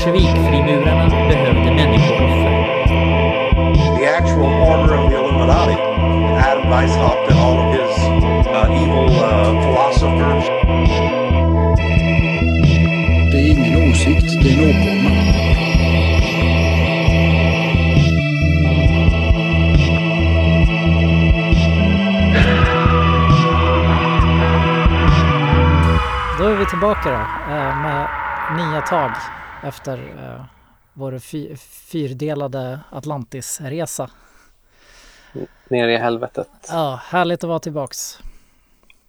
bolsjevikfrimurarna behövde människooffer. The actual order of the Illuminati, Adam Weishaupt and all of his uh, evil uh, philosophers. Det är ingen åsikt, det är en åkomma. Då är vi tillbaka då eh, med nya tag efter eh, vår fy- fyrdelade Atlantisresa. Ner i helvetet. Ja, härligt att vara tillbaks.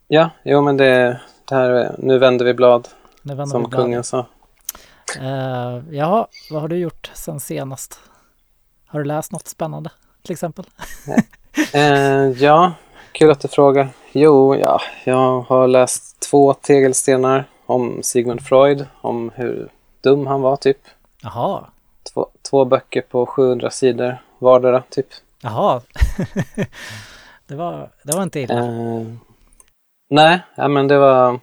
Ja, jo men det, det här, nu vänder vi blad Nu vänder som vi blad. kungen sa. Eh, jaha, vad har du gjort sen senast? Har du läst något spännande till exempel? Eh, ja, kul att du frågar. Jo, ja, jag har läst två tegelstenar om Sigmund Freud, om hur dum han var typ. Jaha, Två, två böcker på 700 sidor vardera typ. jaha. det, var, det var inte illa. Eh, nej, ja, men det var...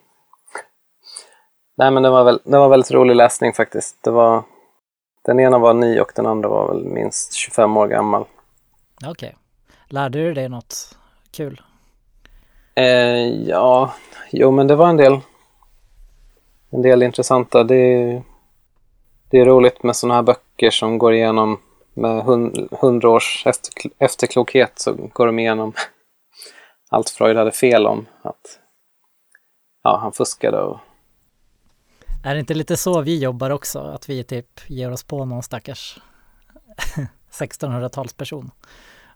Nej, men det var, väl, det var väldigt rolig läsning faktiskt. Det var, den ena var ny och den andra var väl minst 25 år gammal. Okej. Lärde du dig något kul? Eh, ja, jo men det var en del, en del intressanta. Det, det är roligt med sådana här böcker som går igenom med hun- hundra års efter, efterklokhet så går de igenom allt Freud hade fel om. Att ja, han fuskade och Är det inte lite så vi jobbar också? Att vi typ ger oss på någon stackars 1600-talsperson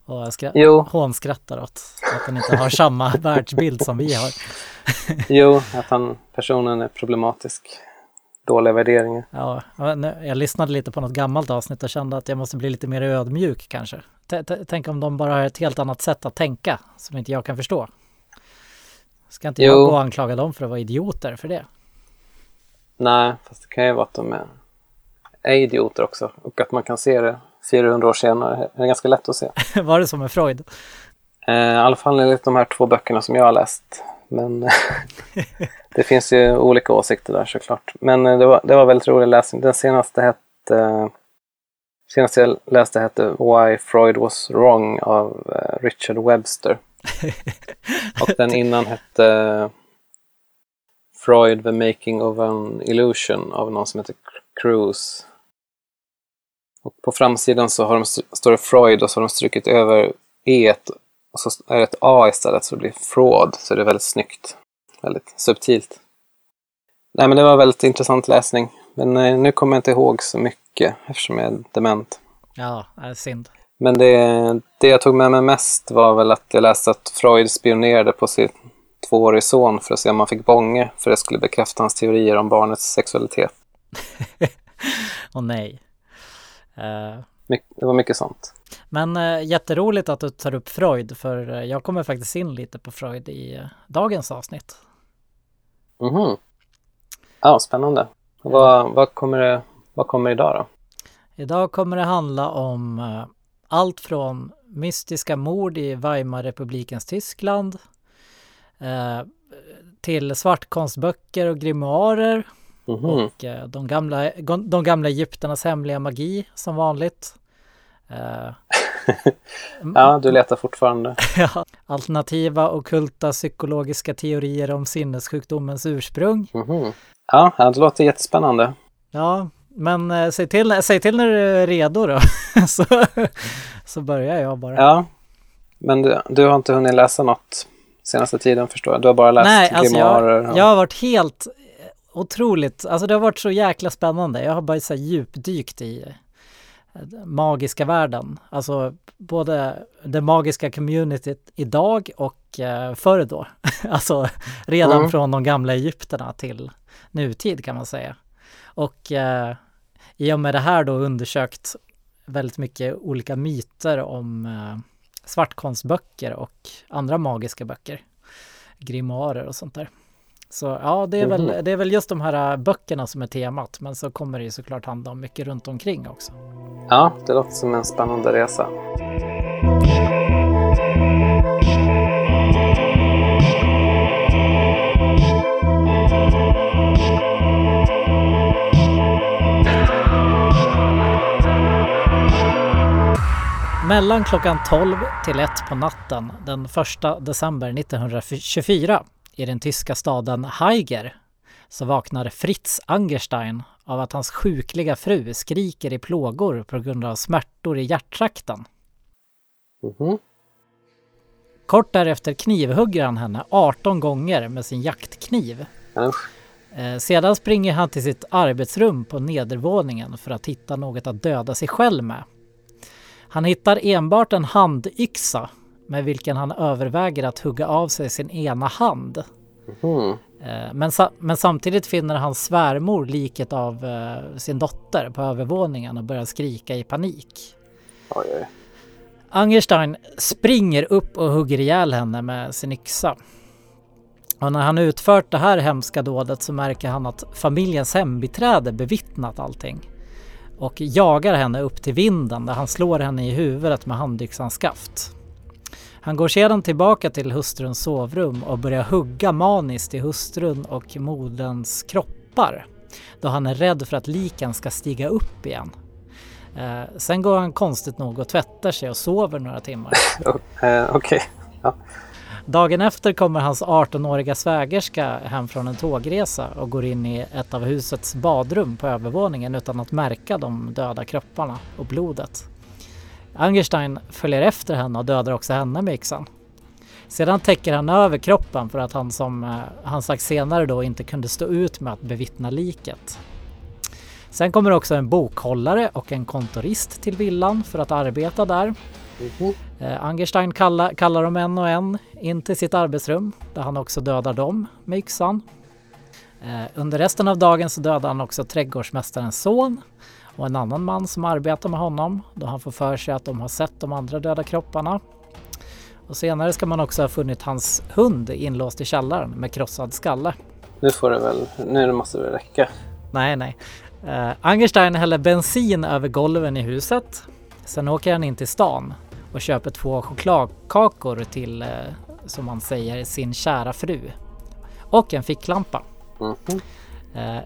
och skra- Jo. hånskrattar åt att den inte har samma världsbild som vi har. Jo, att han, personen är problematisk. Dåliga värderingar. Ja, jag nu- jag lyssnade lite på något gammalt avsnitt och kände att jag måste bli lite mer ödmjuk kanske. T- t- Tänk om de bara har ett helt annat sätt att tänka som inte jag kan förstå. Ska inte jag Jo. gå och anklaga dem för att vara idioter för det? Nej, fast det kan ju vara att de är, är idioter också. Och att man kan se det 400 år senare. Det är ganska lätt att se. Var det som med Freud? Eh, I alla fall enligt de här två böckerna som jag har läst. Men det finns ju olika åsikter där såklart. Men eh, det var, det var väldigt rolig läsning. Den senaste hette senaste jag läste hette Why Freud Was Wrong av eh, Richard Webster. Och den innan hette Freud The Making of an Illusion av någon som heter Cruz. Och på framsidan så har de, står det Freud och så har de strukit över E och så är det ett A istället så det blir fraud. Så det är väldigt snyggt. Väldigt subtilt. Nej men det var väldigt intressant läsning. Men eh, nu kommer jag inte ihåg så mycket eftersom jag är dement. Ja, är synd. Men det, det jag tog med mig mest var väl att jag läste att Freud spionerade på sin tvåårige son för att se om han fick bånge. För det skulle bekräfta hans teorier om barnets sexualitet. Och nej. Eh, My, det var mycket sånt. Men eh, jätteroligt att du tar upp Freud för eh, jag kommer faktiskt in lite på Freud i eh, dagens avsnitt. Mhm. Ja, spännande. Vad, vad, kommer det, vad kommer idag då? Idag kommer det handla om eh, allt från mystiska mord i Weimarrepublikens Tyskland till svartkonstböcker och grimoarer Mhm. och eh, de, gamla, de gamla egypternas hemliga magi som vanligt. Eh, Ja, du letar fortfarande. alternativa ockulta psykologiska teorier om sinnessjukdomens ursprung. Mhm. Ja, ja, det låter jättespännande. Ja, men eh, säg till, säg till när du är redo då. så, så börjar jag bara. Ja, men du, du har inte hunnit läsa något senaste tiden förstår jag. Du har bara läst Nej, alltså jag, jag har varit helt otroligt, alltså det har varit så jäkla spännande. Jag har bara så djupdykt i magiska världen. Alltså både det magiska communityt idag och eh, förr då. alltså redan Mm. från de gamla Egypterna till nutid kan man säga. Och eh, i och med det här då undersökt väldigt mycket olika myter om eh, svartkonstböcker och andra magiska böcker. Grimoarer och sånt där. Så ja, det är, väl, det är väl just de här böckerna som är temat, men så kommer det ju såklart handla om mycket runt omkring också. Ja, det låter som en spännande resa. Mellan klockan 12 till 1 på natten den 1 december 1924 i den tyska staden Haiger så vaknar Fritz Angerstein av att hans sjukliga fru skriker i plågor på grund av smärtor i hjärttrakten. Mhm. Kort därefter knivhugger han henne 18 gånger med sin jaktkniv. Eh, Sedan springer han till sitt arbetsrum på nedervåningen för att hitta något att döda sig själv med. Han hittar enbart en handyxa med vilken han överväger att hugga av sig sin ena hand. Mhm. Eh, Men, sa- men samtidigt finner hans svärmor liket av eh, sin dotter på övervåningen och börjar skrika i panik. Oj, oj. Angerstein springer upp och hugger ihjäl henne med sin yxa. Och när han utfört det här hemska dådet så märker han att familjens hembiträde bevittnat allting. Och jagar henne upp till vinden där han slår henne i huvudet med handyxans skaft. Han går sedan tillbaka till hustruns sovrum och börjar hugga maniskt i hustrun och moderns kroppar. Då han är rädd för att liken ska stiga upp igen. Eh, sen går han konstigt nog och tvättar sig och sover några timmar. Eh, Okej. Dagen efter kommer hans 18-åriga svägerska hem från en tågresa och går in i ett av husets badrum på övervåningen utan att märka de döda kropparna och blodet. Angerstein följer efter henne och dödar också henne med yxan. Sedan täcker han över kroppen för att han som eh, han sagt senare då inte kunde stå ut med att bevittna liket. Sen kommer också en bokhållare och en kontorist till villan för att arbeta där. Mhm. Eh, Angerstein kallar, kallar dem en och en in till sitt arbetsrum där han också dödar dem med yxan. Eh, under resten av dagen så dödar han också trädgårdsmästarens son och en annan man som arbetar med honom då han får för sig att de har sett de andra döda kropparna. Och senare ska man också ha funnit hans hund inlåst i källaren med krossad skalle. Nu får det väl, nu måste det räcka. Nej, nej. Uh, Angerstein häller bensin över golven i huset. Sen åker han in till stan och köper två chokladkakor till, eh, som man säger, sin kära fru. Och en ficklampa. Mhm. Eh,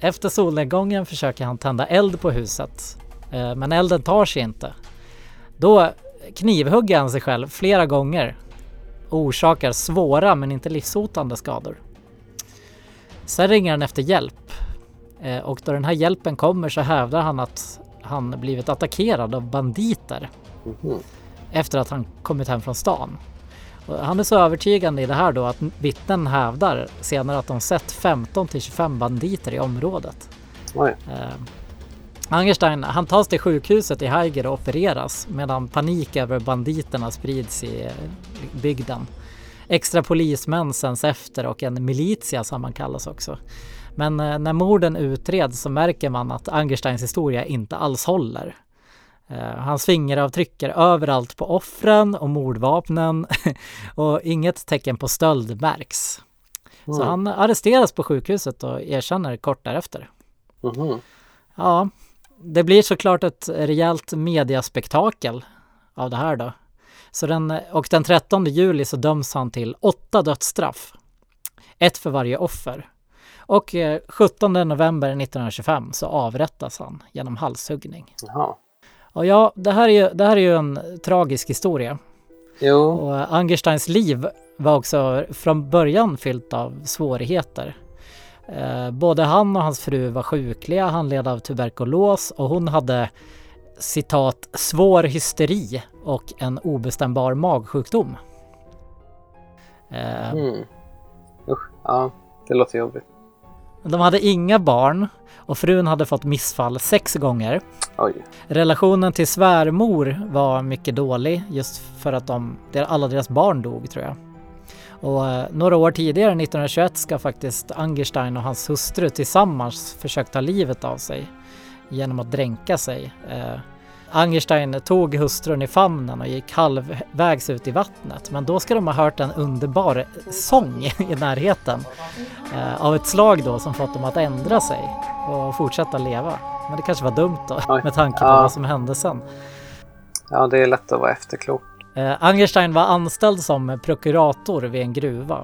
efter solnedgången försöker han tända eld på huset. Eh, men elden tar sig inte. Då knivhugger han sig själv flera gånger och orsakar svåra men inte livshotande skador. Sen ringer han efter hjälp Eh, och då den här hjälpen kommer så hävdar han att han blivit attackerad av banditer Mhm. efter att han kommit hem från stan. Han är så övertygande i det här då att vittnen hävdar senare att de sett 15 till 25 banditer i området. Oj. Eh, Angerstein han tas till sjukhuset i Haiger och opereras medan panik över banditerna sprids i eh, bygden. Extra polismän sänds efter och en militia som man kallas också. Men eh, när morden utreds så märker man att Angersteins historia inte alls håller. Eh, hans fingeravtryck är överallt på offren och mordvapnen och inget tecken på stöld märks. Så Mm. han arresteras på sjukhuset och erkänner kort därefter. Mhm. Ja, det blir såklart ett rejält mediaspektakel av det här då. Så den, och den 13 juli så döms han till åtta dödsstraff. Ett för varje offer. Och eh, 17 november 1925 så avrättas han genom halshuggning. Jaha. Och ja, det här är ju, det här är ju en tragisk historia. Jo. Och eh, Angersteins liv var också från början fyllt av svårigheter. Eh, Både han och hans fru var sjukliga, han led av tuberkulos och hon hade citat svår hysteri och en obestämbar magsjukdom. Eh, Mm. Usch. Ja, det låter jobbigt. De hade inga barn och frun hade fått missfall sex gånger. Oj. Relationen till svärmor var mycket dålig just för att de, alla deras barn dog tror jag. Och eh, några år tidigare, 1921, ska faktiskt Angerstein och hans hustru tillsammans försökt ta livet av sig genom att dränka sig. Angerstein tog hustrun i famnen och gick halvvägs ut i vattnet. Men då ska de ha hört en underbar sång i närheten eh, av ett slag då som fått dem att ändra sig och fortsätta leva. Men det kanske var dumt då Oj. med tanke på Ja. vad som hände sen. Ja, det är lätt att vara efterklok. Eh, Angerstein var anställd som prokurator vid en gruva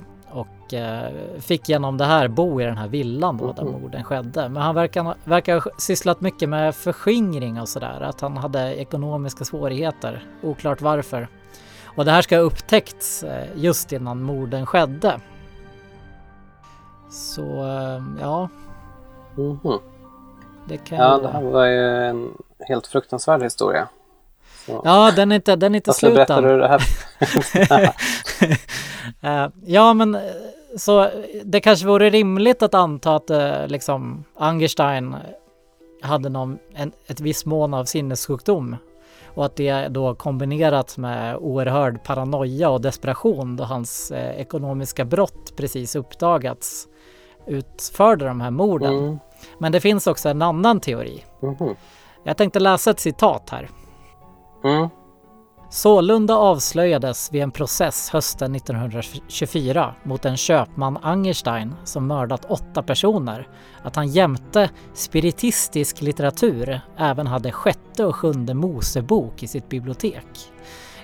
fick genom det här bo i den här villan då där Mhm. morden skedde. Men han verkar, verkar ha sysslat mycket med förskingring och sådär, att han hade ekonomiska svårigheter. Oklart varför. Och det här ska ha upptäckts eh, just innan morden skedde. Så eh, ja, Mhm. det kan Ja, det här var ju en helt fruktansvärd historia. Så. Ja, den är inte, den är inte slut berättar än. du det här? Eh, ja, men eh, så det kanske vore rimligt att anta att eh, liksom Angerstein hade någon, en, ett visst mån av sinnessjukdom och att det då kombinerat med oerhörd paranoia och desperation då hans eh, ekonomiska brott precis uppdagats utförde de här morden. Mm. Men det finns också en annan teori. Mhm. Jag tänkte läsa ett citat här. Mm. Sålunda avslöjades vid en process hösten 1924 mot en köpman Angerstein som mördat åtta personer att han jämte spiritistisk litteratur även hade sjätte och sjunde Mosebok i sitt bibliotek.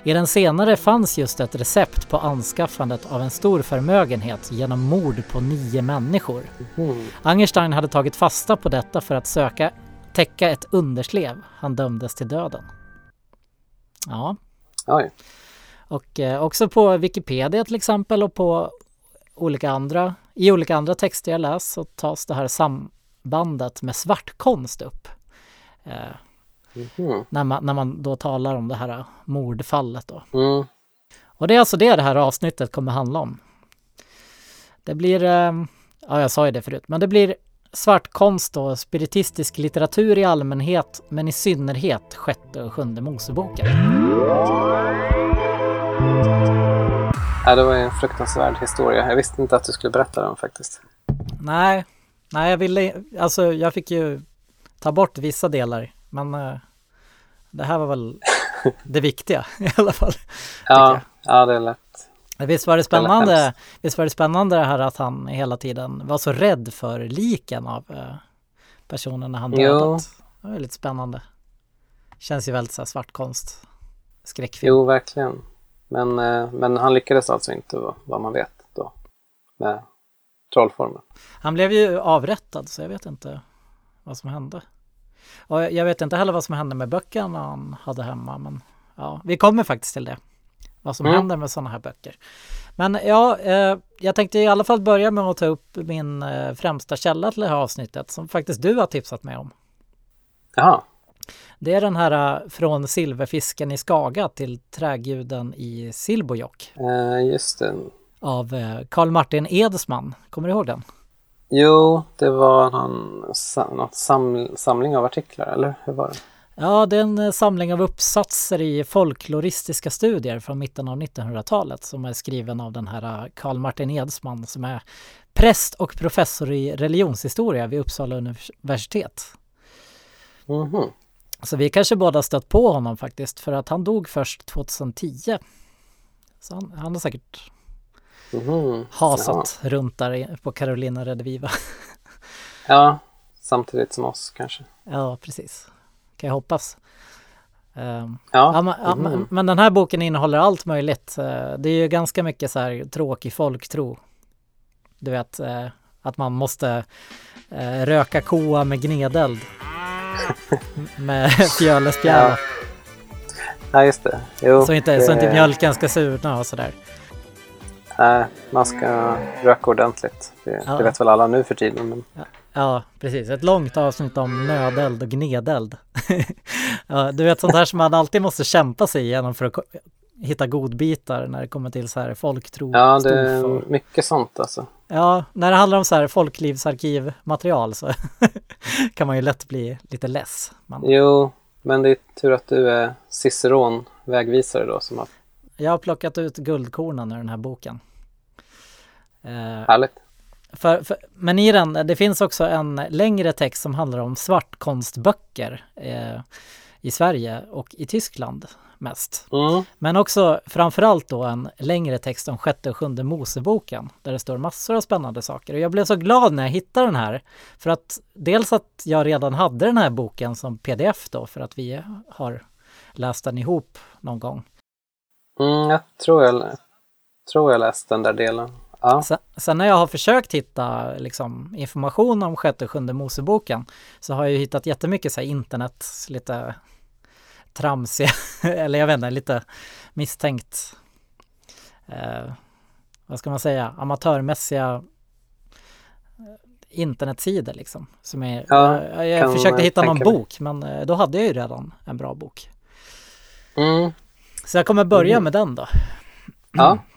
I den senare fanns just ett recept på anskaffandet av en stor förmögenhet genom mord på nio människor. Mhm. Angerstein hade tagit fasta på detta för att söka täcka ett underslev. Han dömdes till döden. Ja, Oj. och eh, också på Wikipedia till exempel och på olika andra, i olika andra texter jag läst så tas det här sambandet med svartkonst upp. Eh, Mhm. när, man, när man då talar om det här mordfallet då. Mm. Och det är alltså det det här avsnittet kommer handla om. Det blir, eh, ja jag sa ju det förut, men det blir svartkonst och spiritistisk litteratur i allmänhet, men i synnerhet sjätte och sjunde Moseboken. Ja, det var en fruktansvärd historia. Jag visste inte att du skulle berätta den faktiskt. Nej, nej jag ville, alltså jag fick ju ta bort vissa delar, men eh, det här var väl det viktiga i alla fall. Ja, ja det är lätt. Visst var det spännande, hemskt. visst var det spännande det här att han hela tiden var så rädd för liken av eh, personerna han dödat. Det var väldigt spännande. Känns ju väldigt så här svartkonst, skräckfilm. Jo, verkligen. Men, eh, men han lyckades alltså inte vad- vad man vet då. Med trollformen. Han blev ju avrättad så jag vet inte vad som hände. Och jag vet inte heller vad som hände med böckerna han hade hemma men ja, vi kommer faktiskt till det. Vad som Mm. händer med sådana här böcker. Men ja, eh, jag tänkte i alla fall börja med att ta upp min eh, främsta källa till det här avsnittet som faktiskt du har tipsat mig om. Jaha. Det är den här eh, från silverfisken i Skaga till träguden i Silbojokk Eh, just det. av eh, Karl Martin Edsman. Kommer du ihåg den? Jo, det var någon sam, samling av artiklar, eller hur var det? Ja, det är en eh, samling av uppsatser i folkloristiska studier från mitten av 1900-talet som är skriven av den här eh, Karl Martin Edsman som är präst och professor i religionshistoria vid Uppsala universitet. Mhm. Så vi kanske båda stött på honom faktiskt för att han dog först 2010. Så han, han har säkert Mhm. hasat runt där på Carolina Rediviva. Ja, samtidigt som oss kanske. ja, precis. Kan jag hoppas. Ehm, Ja, Ja, men, ja, Mhm. men, men den här boken innehåller allt möjligt. Eh, Det är ju ganska mycket så här tråkig folktro. Du vet eh, att man måste eh, röka koa med gnedeld. Med fjölespjära. ja just det. Jo, Så, inte, det, så inte mjölken ska surna och sådär. Nej, man ska röka ordentligt. Det, Ja. det vet väl alla nu för tiden. Men... Ja, precis. Ett långt avsnitt om nödeld och gnedeld. ja, du vet sånt här som man alltid måste kämpa sig igenom för att hitta godbitar när det kommer till så här folktro. Ja, det är och- mycket sånt alltså. Ja, när det handlar om så här folklivsarkivmaterial så kan man ju lätt bli lite less. Man, Jo, men det är tur att du är Ciceron vägvisare då som har jag har plockat ut guldkornen ur den här boken. Eh, härligt. För, för, men i den, det finns också en längre text som handlar om svartkonstböcker eh, i Sverige och i Tyskland mest. Mm. Men också framförallt då en längre text om sjätte och sjunde Moseboken där det står massor av spännande saker. Och jag blev så glad när jag hittade den här för att dels att jag redan hade den här boken som pdf då för att vi har läst den ihop någon gång. Mm, jag tror jag, tror jag läste den där delen. Ja. Sen, sen när jag har försökt hitta liksom, information om sjätte och sjunde Moseboken så har jag ju hittat jättemycket så här, internet, lite tramsiga, eller jag vet inte, lite misstänkt, eh, vad ska man säga, amatörmässiga eh, internetsidor liksom. Som är, Ja, jag, jag försökte hitta någon bok men eh, då hade jag ju redan en bra bok. Mm. Så jag kommer börja Mm. med den då. Ja.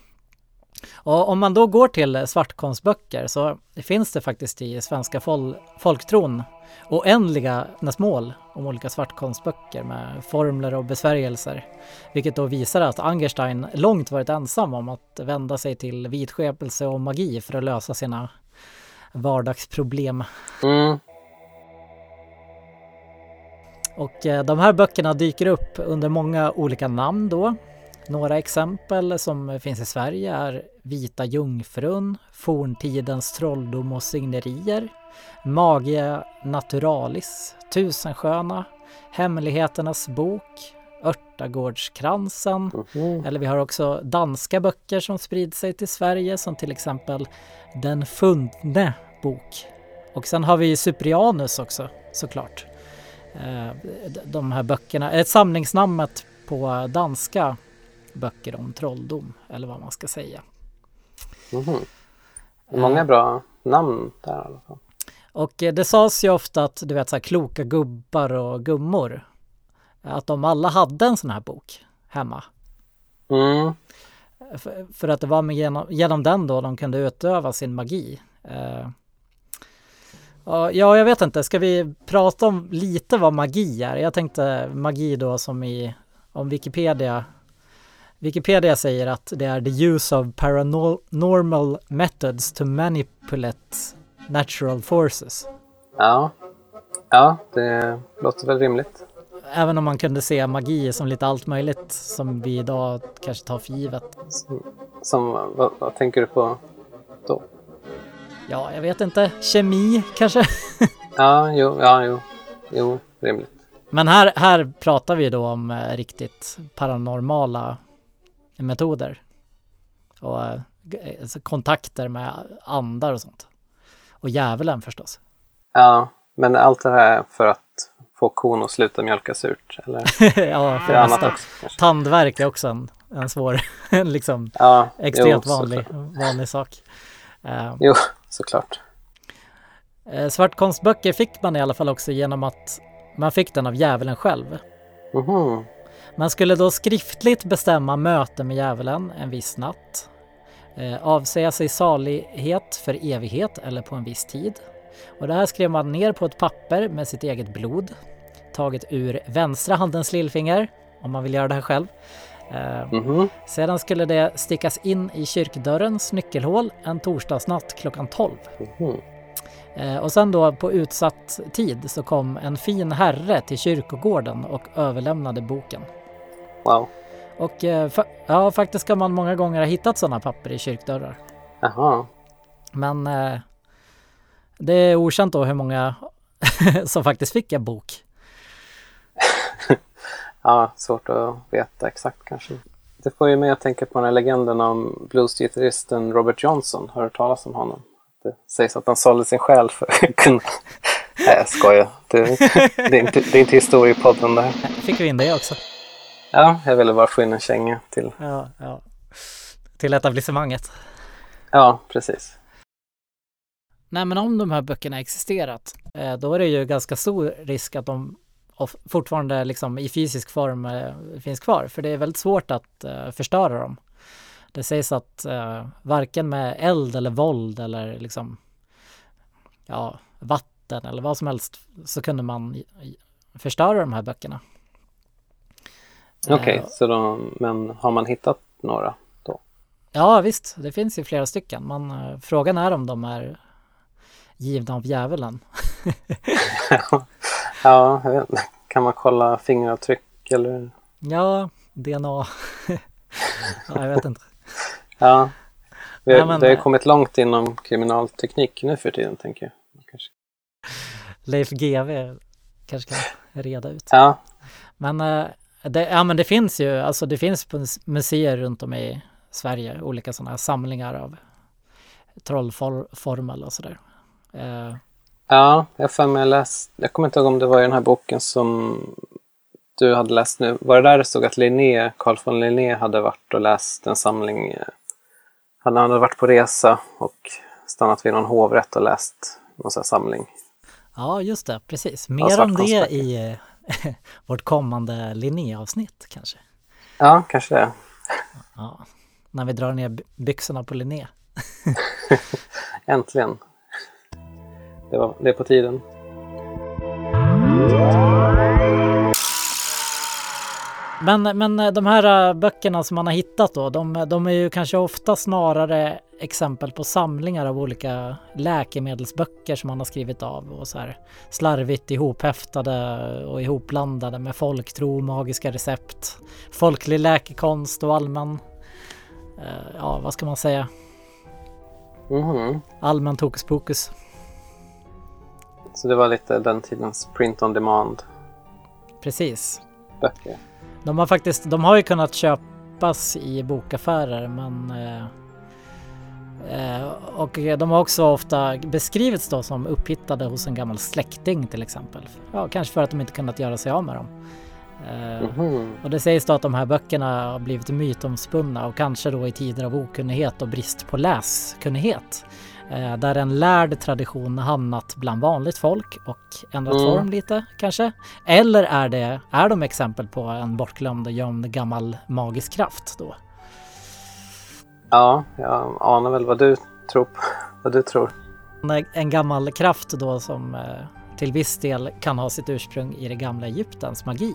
Och om man då går till svartkonstböcker så finns det faktiskt i svenska fol folktron oändliga mål om olika svartkonstböcker med formler och besvärjelser. Vilket då visar att Angerstein långt varit ensam om att vända sig till vidskepelse och magi för att lösa sina vardagsproblem. Mm. Och eh, de här böckerna dyker upp under många olika namn då. Några exempel som finns i Sverige är Vita Jungfrun, Forntidens trolldom och signerier, Magia Naturalis, Tusensköna, Hemligheternas bok, Örtagårdskransen, Mhm. eller vi har också danska böcker som sprider sig till Sverige som till exempel Den fundne bok. Och sen har vi Cyprianus också såklart. Eh, De här böckerna, ett samlingsnamnet på danska böcker om trolldom eller vad man ska säga. Mhm. Många bra namn där i alla fall. Och eh, det sades ju ofta att du vet så här kloka gubbar och gummor att de alla hade en sån här bok hemma. Mm. För, för att det var med genom, genom den då de kunde utöva sin magi. Ja, ja, jag vet inte, ska vi prata om lite vad magi är? Jag tänkte magi då som i, om Wikipedia Wikipedia säger att det är the use of paranormal methods to manipulate natural forces. Ja. ja, det låter väl rimligt. Även om man kunde se magi som lite allt möjligt som vi idag kanske tar för givet. Som, som, vad, vad tänker du på då? Ja, jag vet inte. Kemi kanske? Ja, jo, ja, jo, jo rimligt. Men här, här pratar vi då om eh, riktigt paranormala metoder. Och eh, g- alltså kontakter med andar och sånt. Och djävulen förstås. Ja, men allt det här för att få kon att sluta mjölka surt? Eller ja, för det mesta. också? Tandvärk är också en, en svår, en liksom Ja, extremt jo, vanlig, vanlig sak. Eh, Jo, såklart. eh, svartkonstböcker fick man i alla fall också genom att man fick den av djävulen själv. Mhm. Man skulle då skriftligt bestämma möte med djävulen en viss natt, eh, avsäga sig salighet för evighet eller på en viss tid. Och det här skrev man ner på ett papper med sitt eget blod, taget ur vänstra handens lillfinger, om man vill göra det här själv. Eh, Mhm. sedan skulle det stickas in i kyrkdörrens nyckelhål en torsdagsnatt klockan 12. Mhm. Eh, och sen då på utsatt tid så kom en fin herre till kyrkogården och överlämnade boken. Wow. Och eh, fa- ja, faktiskt kan man många gånger ha hittat sådana papper i kyrkdörrar. Jaha. Men eh, det är okänt då hur många som faktiskt fick en bok. Ja, svårt att veta exakt kanske. Det får ju mig att tänka på den här legenden om bluesgitarristen Robert Johnson. Har du hört talas om honom? Det sägs att han sålde sin själ för att kunna... Nej, jag skojar. Det, det, är inte, det är inte historiepodden det här. Fick vi in det också? Ja, jag ville bara få in en känga till. Ja, ja. Till etablissemanget. Ja, precis. Nej, men om de här böckerna existerat, eh, då är det ju ganska stor risk att de fortfarande liksom i fysisk form eh, finns kvar, för det är väldigt svårt att eh, förstöra dem. Det sägs att varken med eld eller våld eller liksom ja, vatten eller vad som helst så kunde man förstöra de här böckerna. Okej, Eh, så då, men har man hittat några då? Ja visst, det finns ju flera stycken. Men eh, frågan är om de är givna av djävulen. ja. Kan man kolla fingeravtryck eller? Ja, DNA. ja, jag vet inte. Ja. Vi, Nej, men- det har ju kommit långt inom kriminalteknik nu för tiden, tänker jag. Kanske. Leif GW kanske kan reda ut. Ja, Men, eh, det, ja, men det finns ju, alltså det finns museer runt om i Sverige olika sådana här samlingar av trollformel och sådär. Eh, Ja, jag för mig läst, jag kommer inte ihåg om det var i den här boken som du hade läst nu. Var det där det stod att Linné, Carl von Linné hade varit och läst en samling, eh, han hade varit på resa och stannat vid någon hovrätt och läst någon sån här samling. ja, just det, precis. Mer om det i vårt kommande Linné-avsnitt kanske. Ja, kanske det. Ja, när vi drar ner by- byxorna på Linné. Äntligen. Det, var, det är på tiden. Men, men eh, de här eh, böckerna som man har hittat då, de, de är ju kanske ofta snarare exempel på samlingar av olika läkemedelsböcker som man har skrivit av och så här slarvigt ihophäftade och ihopblandade med folktro, magiska recept, folklig läkekonst och allmän, eh, ja vad ska man säga, Mhm. allmän hokus pokus. Så det var lite den tidens print on demand Precis. böcker. De har faktiskt, de har ju kunnat köpas i bokaffärer men eh, eh, och de har också ofta beskrivits då som upphittade hos en gammal släkting till exempel. Ja, kanske för att de inte kunnat göra sig av med dem. Eh, Mhm. och det sägs då att de här böckerna har blivit mytomspunna och kanske då i tider av okunnighet och brist på läskunnighet. Eh, där en lärd tradition hamnat bland vanligt folk och ändrat Mm. form lite kanske. Eller är, det, är de exempel på en bortglömd och gömd gammal magisk kraft då? Ja, jag anar väl vad du tror. På, vad du tror. En, gammal kraft då som eh, till viss del kan ha sitt ursprung i det gamla Egyptens magi.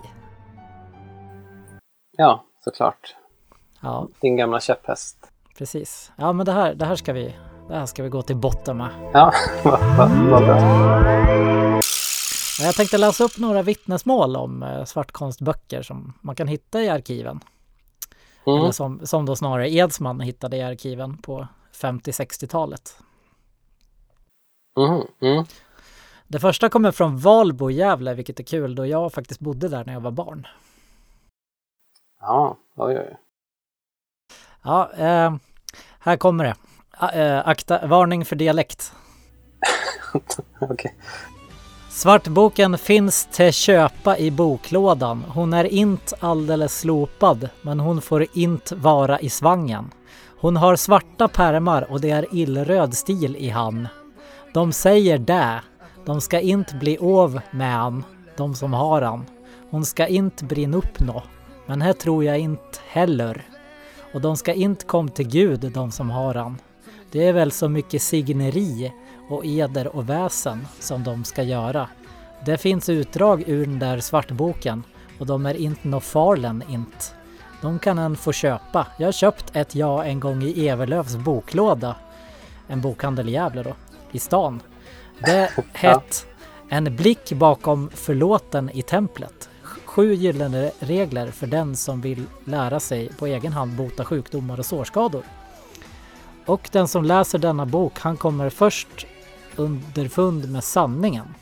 Ja, såklart. Ja, Din gamla käpphäst. precis. Ja, men det här, det här ska vi det här ska vi gå till botten med. Ja, vad bra. Jag tänkte läsa upp några vittnesmål om eh, svartkonstböcker som man kan hitta i arkiven. Mm. Eller som, som då snarare Edsman hittade i arkiven på 50-60-talet. Mhm, Mm. Det första kommer från Valbo Gävle, vilket är kul då jag faktiskt bodde där när jag var barn. Ja, oj, oj. Ja, eh, här kommer det. Eh, akta, varning för dialekt. Okej. Svartboken finns till köpa i boklådan. Hon är inte alldeles slopad, men hon får inte vara i svangen. Hon har svarta pärmar och det är illröd stil i han. De säger det. De ska inte bli ov med han, de som har han. Hon ska inte brinna upp nå, men här tror jag inte heller. Och de ska inte komma till Gud, de som har han. Det är väl så mycket signeri och eder och väsen som de ska göra. Det finns utdrag ur den där svartboken och de är inte nå farlen inte. De kan en få köpa. Jag har köpt ett ja en gång i Everlövs boklåda. En bokhandel i Gävle då, i stan. Det hett En blick bakom förlåten i templet. Sju gyllene regler för den som vill lära sig på egen hand bota sjukdomar och sårskador. Och den som läser denna bok, han kommer först underfund med sanningen.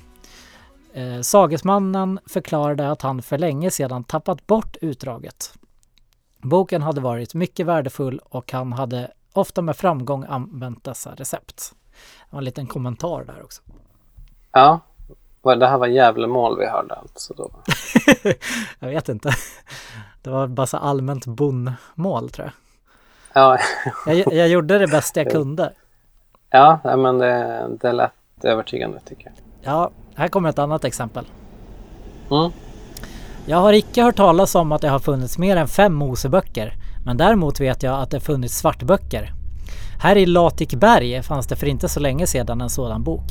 Eh, sagesmannen förklarade att han för länge sedan tappat bort utdraget. Boken hade varit mycket värdefull och han hade ofta med framgång använt dessa recept. Det var en liten kommentar där också. Ja, det här var Gävlemål vi hörde alltså då. jag vet inte. Det var bara så allmänt bondmål tror jag. Ja, jag. Jag gjorde det bästa jag kunde. ja men det, det lät övertygande tycker jag. Ja, här kommer ett annat exempel. Mm. Jag har icke hört talas om att det har funnits mer än fem Moseböcker, men däremot vet jag att det funnits svartböcker. Här i Latikberg fanns det för inte så länge sedan en sådan bok.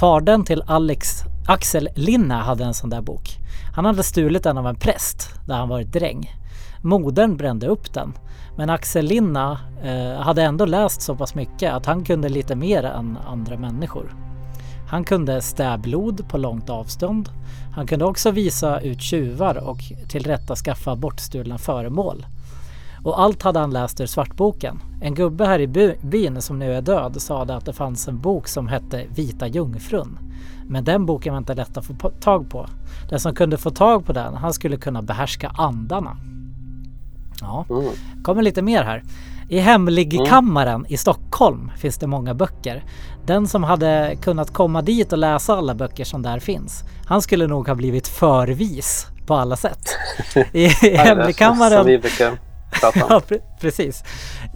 Fadern till Alex, Axel Linna hade en sån där bok. Han hade stulit den av en präst där han varit dräng. Modern brände upp den. Men Axel Linna eh, hade ändå läst så pass mycket att han kunde lite mer än andra människor. Han kunde stäblod på långt avstånd. Han kunde också visa ut tjuvar och tillrätta skaffa bortstulna föremål. Och allt hade han läst ur Svartboken. En gubbe här i byn som nu är död sade att det fanns en bok som hette Vita Jungfrun. Men den boken var inte lätt att få tag på. Den som kunde få tag på den, han skulle kunna behärska andarna. Ja, Mm. kommer lite mer här. I Hemligkammaren i Stockholm finns det många böcker. Den som hade kunnat komma dit och läsa alla böcker som där finns, han skulle nog ha blivit förvis på alla sätt. I, Hemligkammaren. Ja, pre- precis.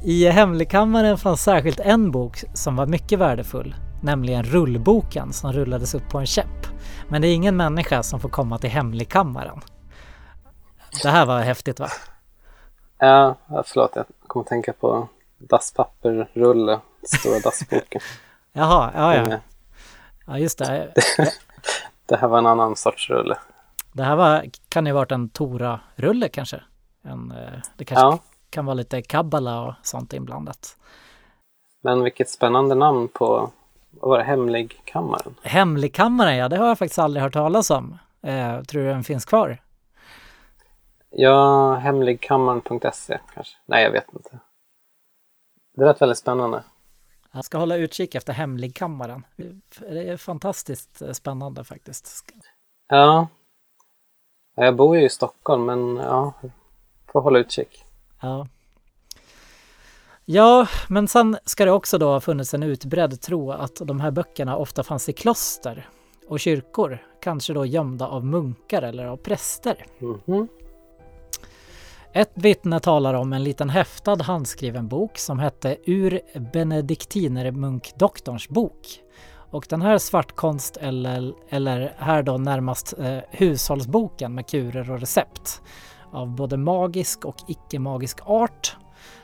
I Hemligkammaren fanns särskilt en bok som var mycket värdefull, nämligen rullboken som rullades upp på en käpp. Men det är ingen människa som får komma till Hemligkammaren. Det här var häftigt va? Ja, förlåt. Jag kom att tänka på dasspapperrulle, stora dassboken. Jaha, ja ja. Mm. Ja just det. Det här var en annan sorts rulle. Det här var, kan ju ha varit en Tora-rulle kanske. En, eh, det kanske Ja, kan vara lite kabbala och sånt inblandat. men vilket spännande namn på, vad var det, Hemligkammaren? Hemligkammaren ja, det har jag faktiskt aldrig hört talas om. Eh, tror du den finns kvar? Ja, hemligkammaren.se kanske? Nej, jag vet inte. Det lät väldigt spännande. Jag ska hålla utkik efter Hemligkammaren. Det är fantastiskt eh, spännande faktiskt. Ja. Ja, Jag bor ju i Stockholm, men ja, får hålla utkik. Ja. Ja, men sen ska det också då ha funnits en utbredd tro att de här böckerna ofta fanns i kloster och kyrkor, kanske då gömda av munkar eller av präster. Mhm. Ett vittne talar om en liten häftad handskriven bok som hette Ur benediktinermunkdoktorns bok. Och den här svartkonst eller, eller här då närmast eh, hushållsboken med kurer och recept av både magisk och icke-magisk art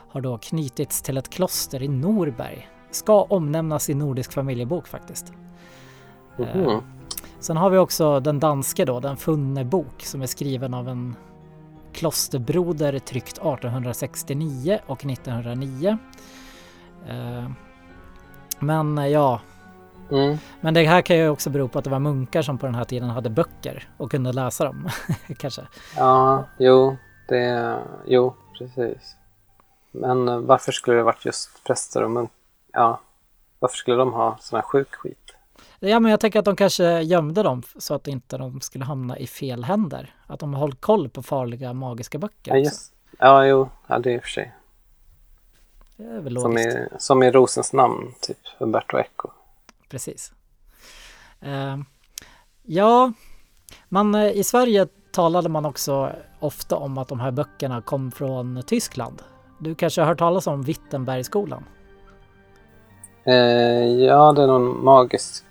har då knutits till ett kloster i Norberg. Ska omnämnas i Nordisk familjebok faktiskt. Mhm. Sen har vi också den danske då, den funne bok som är skriven av en klosterbroder tryckt 1869 och 1909. Eh, Men eh, ja, Mm. men det här kan ju också bero på att det var munkar som på den här tiden hade böcker och kunde läsa dem. Kanske. Ja, jo, det, jo, precis. Men eh, varför skulle det varit just präster och munk? Ja, varför skulle de ha sån här sjuk skit? Ja, men jag tänker att de kanske gömde dem så att inte de skulle hamna i fel händer. Att de har hållit koll på farliga magiska böcker. Ja, just, ja jo, ja, det är i och för sig. Det är väl Som logiskt. i, som i Rosens namn, typ Umberto Eco. Precis. Eh, ja, man, eh, i Sverige talade man också ofta om att de här böckerna kom från Tyskland. Du kanske har hört talas om Wittenbergskolan? Eh, ja, det är någon magisk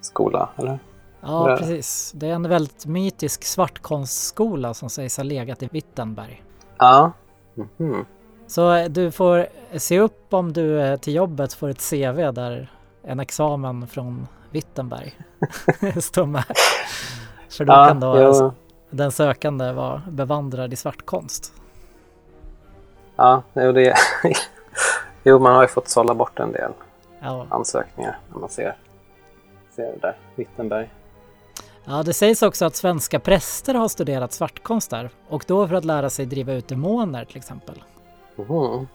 skola, eller? Ja, det. precis. Det är en väldigt mytisk svartkonstskola som sägs ha legat i Wittenberg. Ja. Mhm. Så eh, du får se upp om du eh, till jobbet får ett CV där en examen från Wittenberg står med. För då Ja, kan då jo, den sökande vara bevandrad i svartkonst. ja, jo, det Jo, man har ju fått sålla bort en del Ja. ansökningar när man ser, ser det där. Wittenberg. ja, det sägs också att svenska präster har studerat svartkonst där och då för att lära sig driva ut demoner till exempel. Mhm.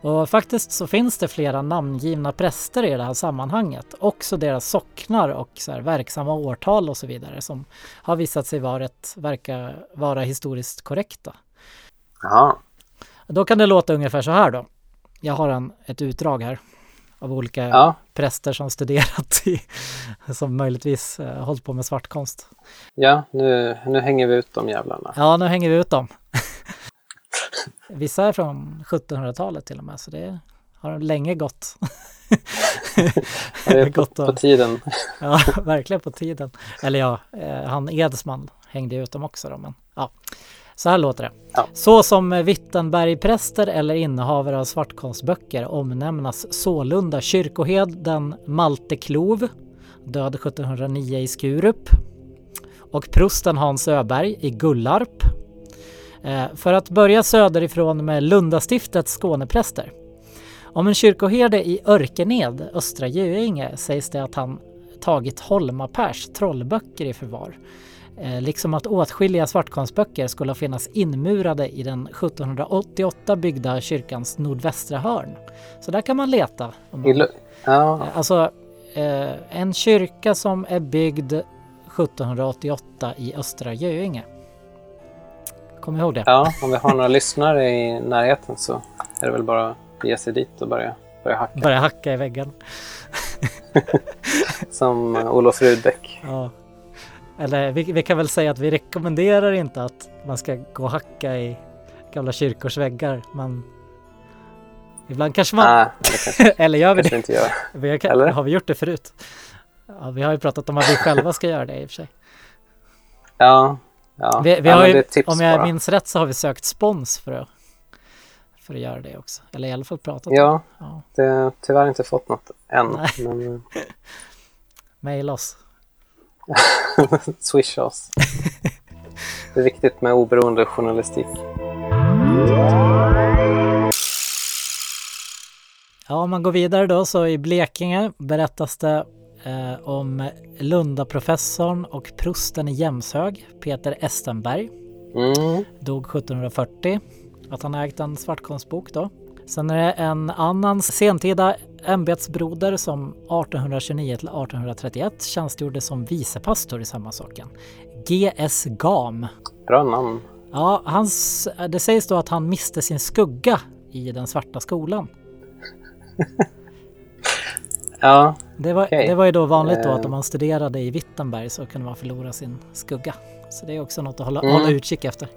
Och faktiskt så finns det flera namngivna präster i det här sammanhanget. Också deras socknar och så här verksamma årtal och så vidare som har visat sig vara, ett, verka vara historiskt korrekta. Jaha. Då kan det låta ungefär så här då. Jag har en, ett utdrag här av olika Ja, präster som studerat i, som möjligtvis eh, hållit på med svartkonst. ja nu, nu hänger vi ut de jävlarna. Ja, nu hänger vi ut dem. Vissa är från 1700-talet till och med, så det har länge gått. Det är på, på tiden. Ja, verkligen på tiden. Eller ja, eh, han Edsman hängde ut dem också då, men ja. Så här låter det. Ja. Så som Wittenbergpräster eller innehavare av svartkonstböcker omnämnas sålunda kyrkoheden Malte Klov, död 1709 i Skurup, och prosten Hans Öberg i Gullarp. Eh, för att börja söderifrån med Lundastiftets Skånepräster. Om en kyrkoherde i Örkened, Östra Göinge, sägs det att han tagit Holmapers trollböcker i förvar. Eh, liksom att åtskilliga svartkonstböcker skulle finnas inmurade i den 1788 byggda kyrkans nordvästra hörn. Så där kan man leta. Man, ja, Eh, Alltså eh, en kyrka som är byggd 1788 i Östra Göinge. Kom ihåg det. ja, om vi har några lyssnare i närheten så är det väl bara att ge sig dit och börja, börja hacka. Börja hacka i väggen. Som Olof Rudbeck. Ja. Eller vi, vi kan väl säga att vi rekommenderar inte att man ska gå och hacka i gamla kyrkors väggar. Man... Ibland kanske man... Det kanske, Eller gör vi det? inte gör. Vi har, Eller? har vi gjort det förut? Ja, vi har ju pratat om att vi själva ska göra det i och för sig. Ja, ja. Vi, vi ja har men ju, om jag bara. minns rätt så har vi sökt spons för att, för att göra det också. Eller i alla fall pratat om Ja, det. Ja. det har tyvärr inte fått något än. Nej. Men Maila oss. swisha oss. Det är viktigt med oberoende journalistik. Ja, om man går vidare då så i Blekinge berättas det eh, om Lundaprofessorn och prosten i Jämshög, Peter Estenberg, Mm. dog 1740. Att han ägt en svartkonstbok då. Sen är det en annan sentida ämbetsbroder som 1829 till 1831 tjänstgjorde som vicepastor i samma saken. G.S. Gam. Bra namn. Ja, hans, det sägs då att han miste sin skugga i den svarta skolan. Ja, Det var, Okej. det var ju då vanligt då att Eh. om man studerade i Wittenberg så kunde man förlora sin skugga. Så det är också något att hålla, Mm. hålla utkik efter.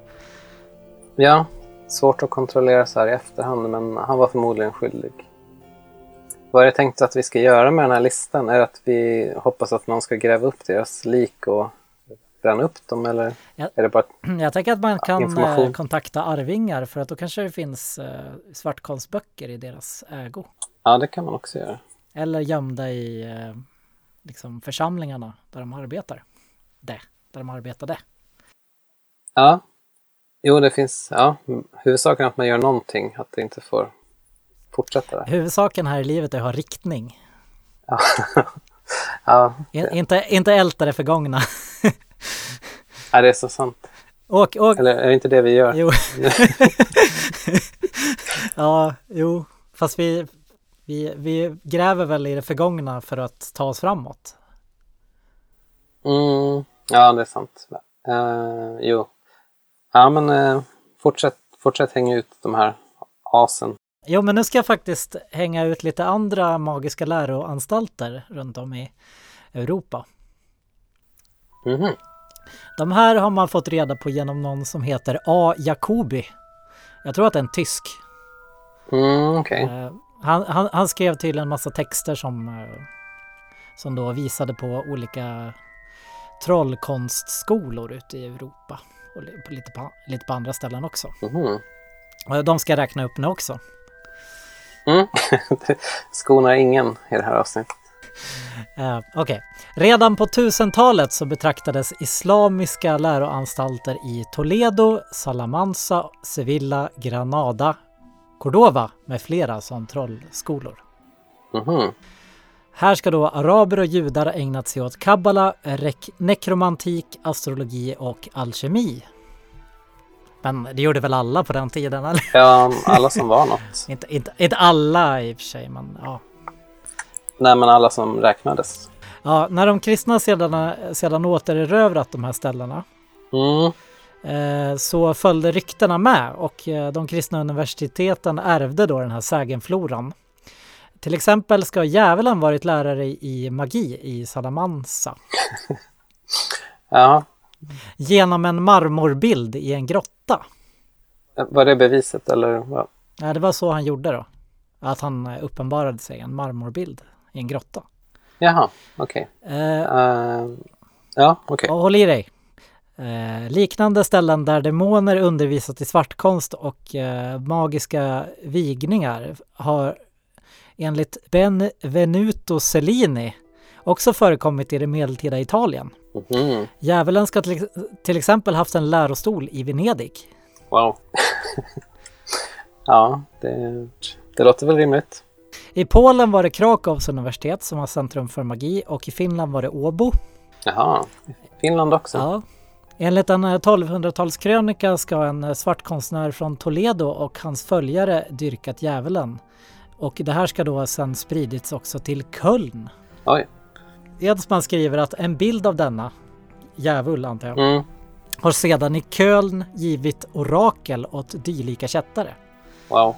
ja. Svårt att kontrollera så här i efterhand, men han var förmodligen skyldig. Vad är det tänkt att vi ska göra med den här listan? Är det att vi hoppas att någon ska gräva upp deras lik och bränna upp dem, eller Ja. är det bara... Jag tänker att man kan eh, kontakta arvingar för att då kanske det finns eh, svartkonstböcker i deras ägo. Ja, det kan man också göra. Eller gömda i eh, liksom församlingarna där de arbetar. Det, där de arbetade. Ja. Jo, det finns... Ja, huvudsaken är att man gör någonting, att det inte får fortsätta där. Huvudsaken här i livet är att ha riktning. Ja, ja In, inte, inte älta det förgångna. ja, det är så sant. åk, åk. Eller är det inte det vi gör? Jo. ja, jo. Fast vi, vi, vi gräver väl i det förgångna för att ta oss framåt. Mm, ja, det är sant. Uh, jo. Ja, men eh, fortsätt, fortsätt hänga ut de här asen. Jo, men nu ska jag faktiskt hänga ut lite andra magiska läroanstalter runt om i Europa. Mhm. De här har man fått reda på genom någon som heter A. Jacobi. Jag tror att det är en tysk. Mm, okej. Eh, han, han, han skrev till en massa texter som, eh, som då visade på olika trollkonstskolor ute i Europa. Och lite, på, lite på andra ställen också. Och de ska jag räkna upp nu också. Mm. Skonar ingen i det här avsnittet. Eh, Okej. Redan på 1000-talet så betraktades islamiska läroanstalter i Toledo, Salamanca, Sevilla, Granada, Cordova med flera som trollskolor. Mhm. Här ska då araber och judar ägnat sig åt kabbala, nekromantik, astrologi och alkemi. Men det gjorde väl alla på den tiden? Eller? Ja, alla som var något. inte, inte, inte alla i och för sig, men ja. Nej, men alla som räknades. ja när de kristna sedan, sedan återerövrat de här ställena Mm. eh, så följde ryktena med och eh, de kristna universiteten ärvde då den här sägenfloran. Till exempel ska djävulen varit lärare i, magi i Salamanca. Ja, Genom en marmorbild i en grotta. var det beviset eller? vad? Ja, det var så han gjorde då. Att han eh, uppenbarade sig en marmorbild i en grotta. Jaha, okej. Eh, Eh, ja, okej. och håll i dig. Eh, liknande ställen där demoner undervisat i svartkonst och eh, magiska vigningar har enligt Benvenuto Cellini också förekommit i det medeltida Italien. Mhm. Djävulen ska till, till exempel haft en lärostol i Venedig. Wow. ja, det, det låter väl rimligt. I Polen var det Krakows universitet som var centrum för magi och i Finland var det Åbo. Jaha, Finland också. Ja. Enligt en eh, 1200-talskrönika ska en eh, svartkonstnär från Toledo och hans följare dyrkat djävulen. Och det här ska då sen spridits också till Köln. Oj. Edsman skriver att en bild av denna, djävul antar jag, Mm. har sedan i Köln givit orakel åt dylika kättare. Wow.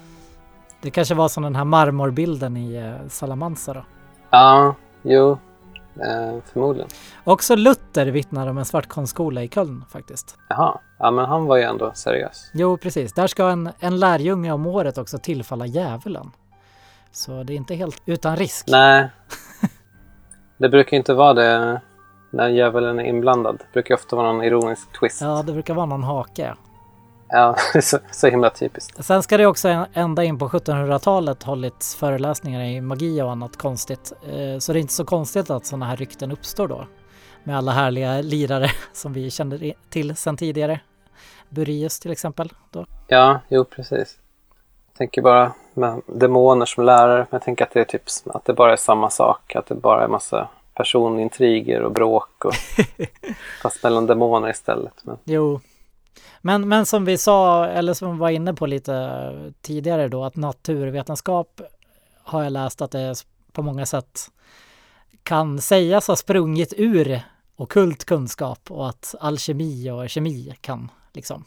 Det kanske var som den här marmorbilden i eh, Salamanca då. Ja, jo, eh, förmodligen. Också Luther vittnar om en svartkonstskola i Köln faktiskt. Jaha, ja men han var ju ändå seriös. Jo, precis. Där ska en, en lärjunge om året också tillfalla djävulen. Så det är inte helt utan risk. Nej, det brukar inte vara det när djävulen är inblandad. Det brukar ofta vara någon ironisk twist. Ja, det brukar vara någon hake. Ja, det är så, så himla typiskt. Sen ska det också ända in på 1700-talet hållits föreläsningar i magi och annat konstigt. Eh, Så det är inte så konstigt att sådana här rykten uppstår då. Med alla härliga lirare som vi känner till sedan tidigare. Burius till exempel. Då. Ja, jo precis. Tänker bara med demoner som lärare. Men jag tänker att det är typ att det bara är samma sak. Att det bara är massa personintriger och bråk. Och, fast mellan demoner istället. Men, Jo. Men, men som vi sa, eller som vi var inne på lite tidigare då, att naturvetenskap har jag läst att det på många sätt kan sägas ha sprungit ur okult kunskap och att alkemi och kemi kan liksom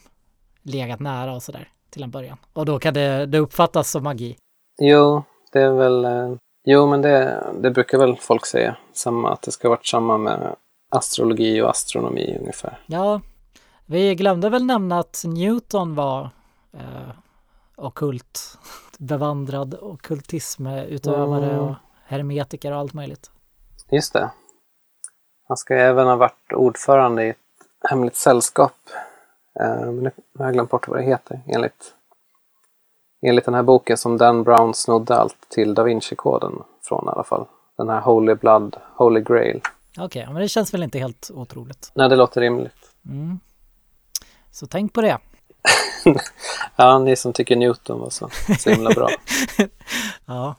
legat nära och sådär till en början. Och då kan det, det uppfattas som magi. jo, det är väl... eh, Jo, men det, det brukar väl folk säga. Samma, att det ska ha varit samma med astrologi och astronomi ungefär. Ja, vi glömde väl nämna att Newton var eh, okult, bevandrad ockultismutövare Mm. och hermetiker och allt möjligt. Just det. Han ska även ha varit ordförande i ett hemligt sällskap. Eh, men nu har jag glömt bort vad det heter. Enligt, enligt den här boken som Dan Brown snodde allt till Da Vinci-koden från i alla fall. Den här Holy Blood, Holy Grail. Okej, men det känns väl inte helt otroligt. Nej, det låter rimligt. Mm. Så tänk på det. Ja, ni som tycker Newton var så, så himla bra. Ja.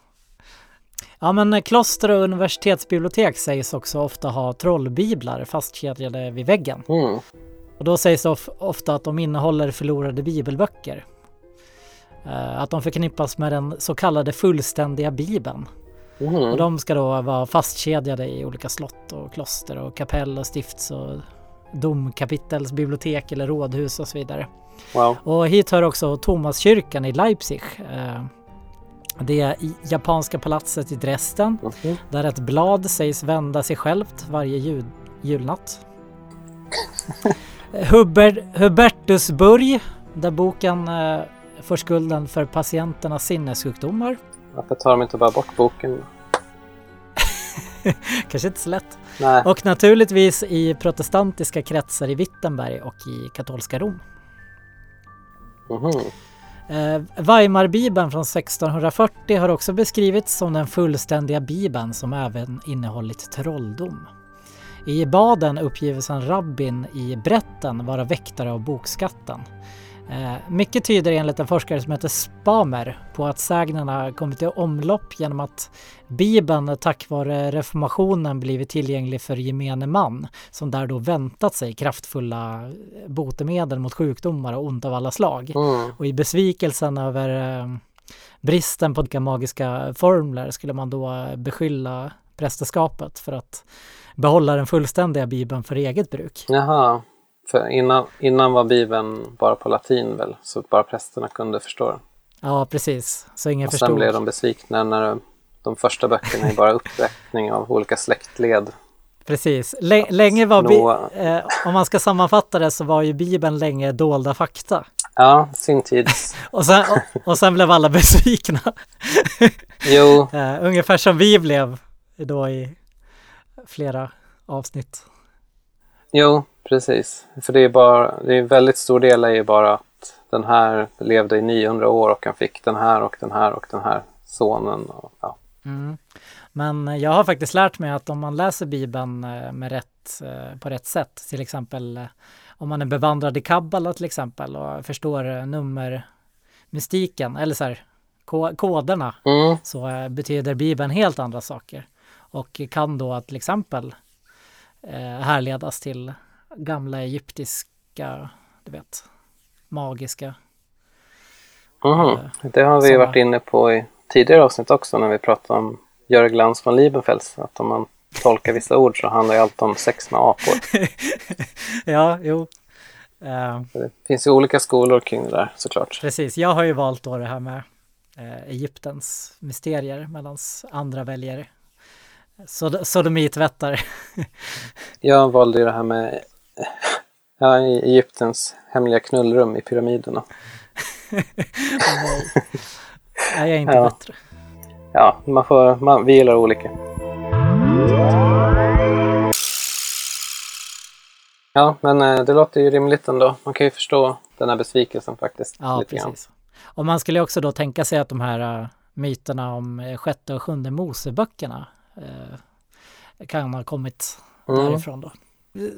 Ja, men kloster och universitetsbibliotek sägs också ofta ha trollbiblar fastkedjade vid väggen. Mm. Och då sägs det of- ofta att de innehåller förlorade bibelböcker. Eh, Att de förknippas med den så kallade fullständiga bibeln. Och Mhm. de ska då vara fastkedjade i olika slott och kloster och kapell och stifts och domkapitels bibliotek eller rådhus och så vidare. Wow. Och hit hör också Thomaskyrkan i Leipzig. Eh, Det japanska palatset i Dresden Mhm. där ett blad sägs vända sig självt varje jul, julnatt. Hubert, Hubertusburg där boken eh, får skulden för patienternas sinnessjukdomar. Varför tar de inte bara bort boken? Kanske inte så lätt. Nej. Och naturligtvis i protestantiska kretsar i Wittenberg och i katolska Rom. Mhm. Eh, Weimarbibeln från 1640 har också beskrivits som den fullständiga bibeln som även innehållit trolldom. I Baden uppgives en rabbin i Bretten vara väktare av bokskatten. Eh, mycket tyder enligt en forskare som heter Spamer på att sägnerna kommit i omlopp genom att Bibeln tack vare reformationen blivit tillgänglig för gemene man som där då väntat sig kraftfulla botemedel mot sjukdomar och ont av alla slag. Mm. Och i besvikelsen över eh, bristen på magiska formler skulle man då eh, beskylla prästerskapet för att behålla den fullständiga bibeln för eget bruk. Jaha. För innan, innan var Bibeln bara på latin väl? Så bara prästerna kunde förstå den. Ja, precis. Så ingen Och sen förstod. blev de besvikna när de första böckerna är bara uppräkning av olika släktled. Precis. Lä- länge var Noah. eh, om man ska sammanfatta det så var ju bibeln länge dolda fakta. Ja, sin tids. Och sen, och, och sen blev alla besvikna. Jo, Eh, ungefär som vi blev då i flera avsnitt. jo, precis. För det är bara, det är en väldigt stor del är ju bara att den här levde i 900 år och han fick den här och den här och den här sonen. Och, ja. Mm. Men jag har faktiskt lärt mig att om man läser Bibeln eh, med rätt, eh, på rätt sätt, till exempel eh, om man är bevandrad i kabbala till exempel och förstår nummermystiken eller så här ko- koderna Mm, så betyder Bibeln helt andra saker och kan då till exempel eh, härledas till gamla egyptiska, du vet, magiska. mhm. Det har vi Såna- varit inne på i tidigare avsnitt också när vi pratade om Jörg Glans von Liebenfels. Att om man tolkar vissa ord så handlar ju allt om sex med apor. ja, jo. Eh, Det finns ju olika skolor kring det där såklart. Precis, jag har ju valt då det här med eh, Egyptens mysterier medan andra väljer sod sodomitvättar. Jag valde ju det här med ja, Egyptens hemliga knullrum i pyramiderna. nej. nej, jag är inte Ja. bättre. Ja, man får, man, vi gillar olika. Ja, men eh, det låter ju rimligt ändå. Man kan ju förstå den här besvikelsen faktiskt. Ja, lite grann. precis. Och man skulle också då tänka sig att de här uh, myterna om eh, sjätte och sjunde Moseböckerna eh, kan ha kommit Mm. därifrån då.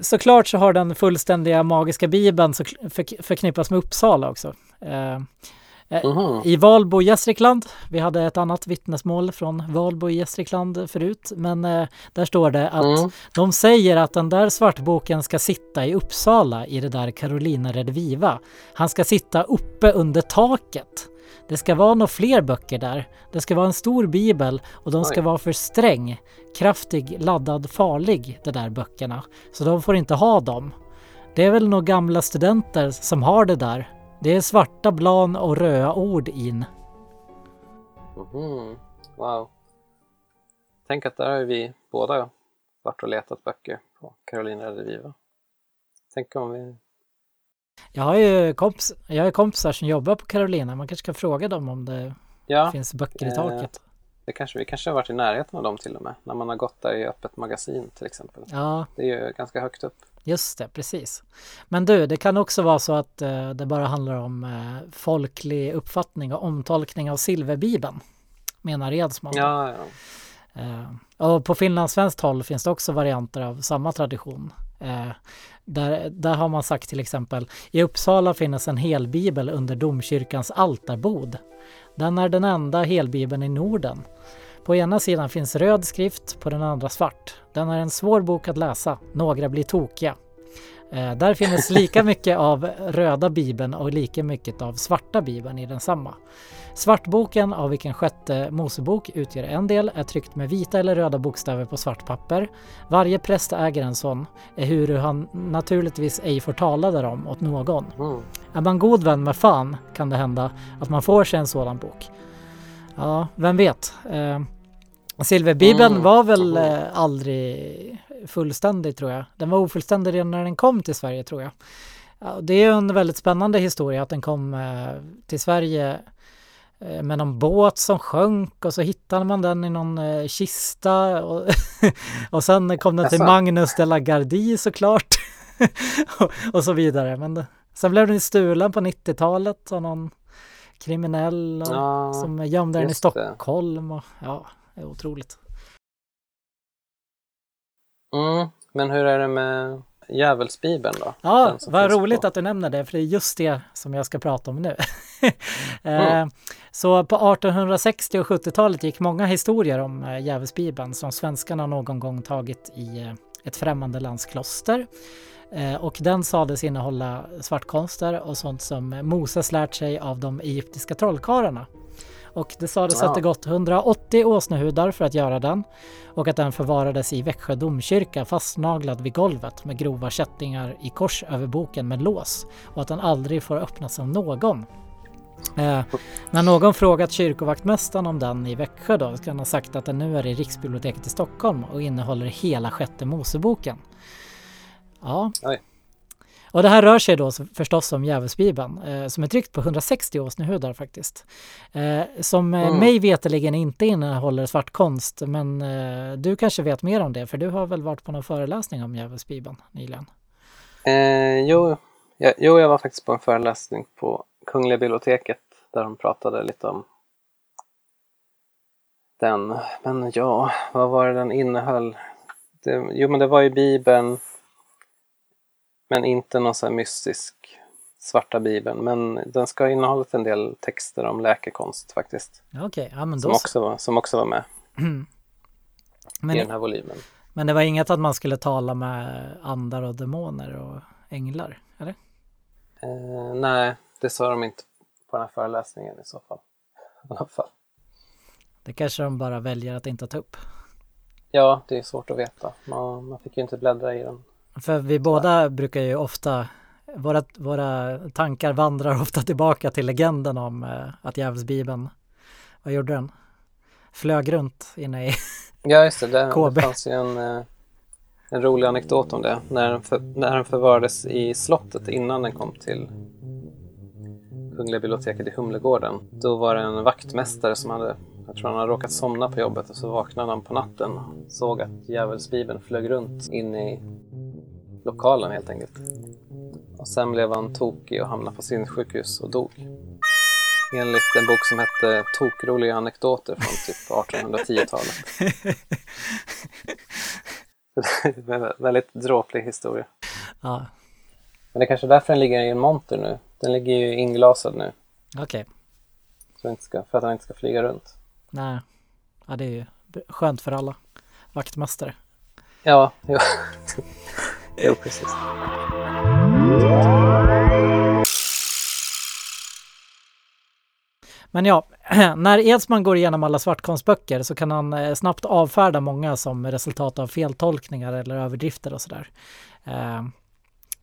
Såklart så har den fullständiga magiska bibeln så för, förknippas med Uppsala också. Eh, Mhm. I Valbo i Gästrikland, vi hade ett annat vittnesmål från Valbo i Gästrikland förut, men eh, där står det att Mm. de säger att den där svartboken ska sitta i Uppsala i det där Carolina Rediviva. Han ska sitta uppe under taket. Det ska vara några fler böcker där. Det ska vara en stor bibel och de ska Oj. vara för sträng, kraftig, laddad, farlig, de där böckerna. Så de får inte ha dem. Det är väl några gamla studenter som har det där. Det är svarta blan och röda ord in. Mhm. Wow. Tänk att där har vi båda varit och letat böcker på Carolina Rediviva. Tänk om vi... Jag har ju kompis, jag har kompisar som jobbar på Carolina. Man kanske ska fråga dem om det Ja, finns böcker i eh, taket. det kanske, vi kanske har varit i närheten av dem till och med. När man har gått där i öppet magasin till exempel. Ja, Det är ju ganska högt upp. just det, precis. Men du, det kan också vara så att eh, det bara handlar om eh, folklig uppfattning och omtolkning av silverbibeln, menar Edsman. Ja, ja. Eh, och på finlandssvenskt håll finns det också varianter av samma tradition. Eh, där, där har man sagt till exempel, i Uppsala finns en helbibel under domkyrkans altarbod. Den är den enda helbibeln i Norden. På ena sidan finns röd skrift, på den andra svart. Den är en svår bok att läsa, några blir tokiga. Eh, där finns lika mycket av röda bibeln och lika mycket av svarta bibeln i densamma. Svartboken, av vilken sjätte Mosebok utgör en del, är tryckt med vita eller röda bokstäver på svart papper. Varje präst äger en sån, ehuru han naturligtvis ej får tala därom åt någon. Mm. Är man god vän med fan kan det hända att man får sig en sådan bok. Ja, vem vet. Eh, Silverbibeln Mm, var väl eh, aldrig fullständig tror jag. Den var ofullständig redan när den kom till Sverige tror jag. Ja, det är en väldigt spännande historia att den kom eh, till Sverige eh, med någon båt som sjönk och så hittade man den i någon eh, kista och, och sen kom den till? Magnus de la Gardie såklart och, och så vidare. Men det, sen blev den stulen på 90-talet av någon kriminell och, Ja, som gömde den i. Stockholm och ja, det är otroligt. Mm. Men hur är det med djävulsbibeln då? Ja, vad roligt på- att du nämner det, för det är just det som jag ska prata om nu. Eh, Mm. Så på 1860 och 70-talet gick många historier om eh, djävulsbibeln som svenskarna någon gång tagit i eh, ett främmande lands kloster. Och den sades innehålla svartkonster och sånt som Moses lärt sig av de egyptiska trollkarlarna. Och det sades Ja. att det gått 180 åsnehudar för att göra den och att den förvarades i Växjö domkyrka fastnaglad vid golvet med grova kättingar i kors över boken med lås och att den aldrig får öppnas av någon. Eh, när någon frågat kyrkovaktmästaren om den i Växjö då ska han ha sagt att den nu är i Riksbiblioteket i Stockholm och innehåller hela sjätte Moseboken. Ja. Oj. Och det här rör sig då förstås om Djävulsbibeln eh, som är tryckt på 160 åsnehudar faktiskt. Eh, som eh, Mm. mig veterligen inte innehåller svartkonst men eh, du kanske vet mer om det för du har väl varit på någon föreläsning om Djävulsbibeln nyligen? Eh, jo, jag, jo, jag var faktiskt på en föreläsning på Kungliga biblioteket där de pratade lite om den. Men ja, vad var det den innehöll? Det, jo, men det var ju Bibeln. Men inte någon sån här mystisk svarta Bibeln. Men den ska ha innehållit en del texter om läkekonst faktiskt. Okej, ja men Som då så. också var, som också var med i Men, den här volymen. men det var inget att man skulle tala med andar och demoner och änglar, eller? Eh, nej, det sa de inte på den här föreläsningen i så fall. I alla fall. Det kanske de bara väljer att inte ta upp. Ja, det är svårt att veta. Man, man fick ju inte bläddra i den. För vi båda brukar ju ofta, våra, våra tankar vandrar ofta tillbaka till legenden om eh, att djävulsbibeln vad gjorde den? Flög runt inne i... Ja, just det. Det, KB. det fanns ju en, eh, en rolig anekdot om det. När den, för, när den förvarades i slottet innan den kom till Kungliga biblioteket i Humlegården. Då var det en vaktmästare som hade, jag tror han hade råkat somna på jobbet och så vaknade han på natten och såg att djävulsbibeln flög runt in i lokalen helt enkelt. Och sen blev han tokig och hamnade på sinnessjukhus och dog. Enligt en bok som hette Tokroliga anekdoter från typ 1810-talet. Det är en väldigt dråplig historia. Ja, Men det är kanske är därför den ligger i en monter nu. Den ligger ju inglasad nu. okej. Ska, för att den inte ska flyga runt. Nej. Ja, det är ju skönt för alla vaktmästare. Ja, jo. Jo precis. Men ja, när Edsman går igenom alla svartkonstböcker så kan han eh, snabbt avfärda många som resultat av feltolkningar eller överdrifter och sådär. Eh,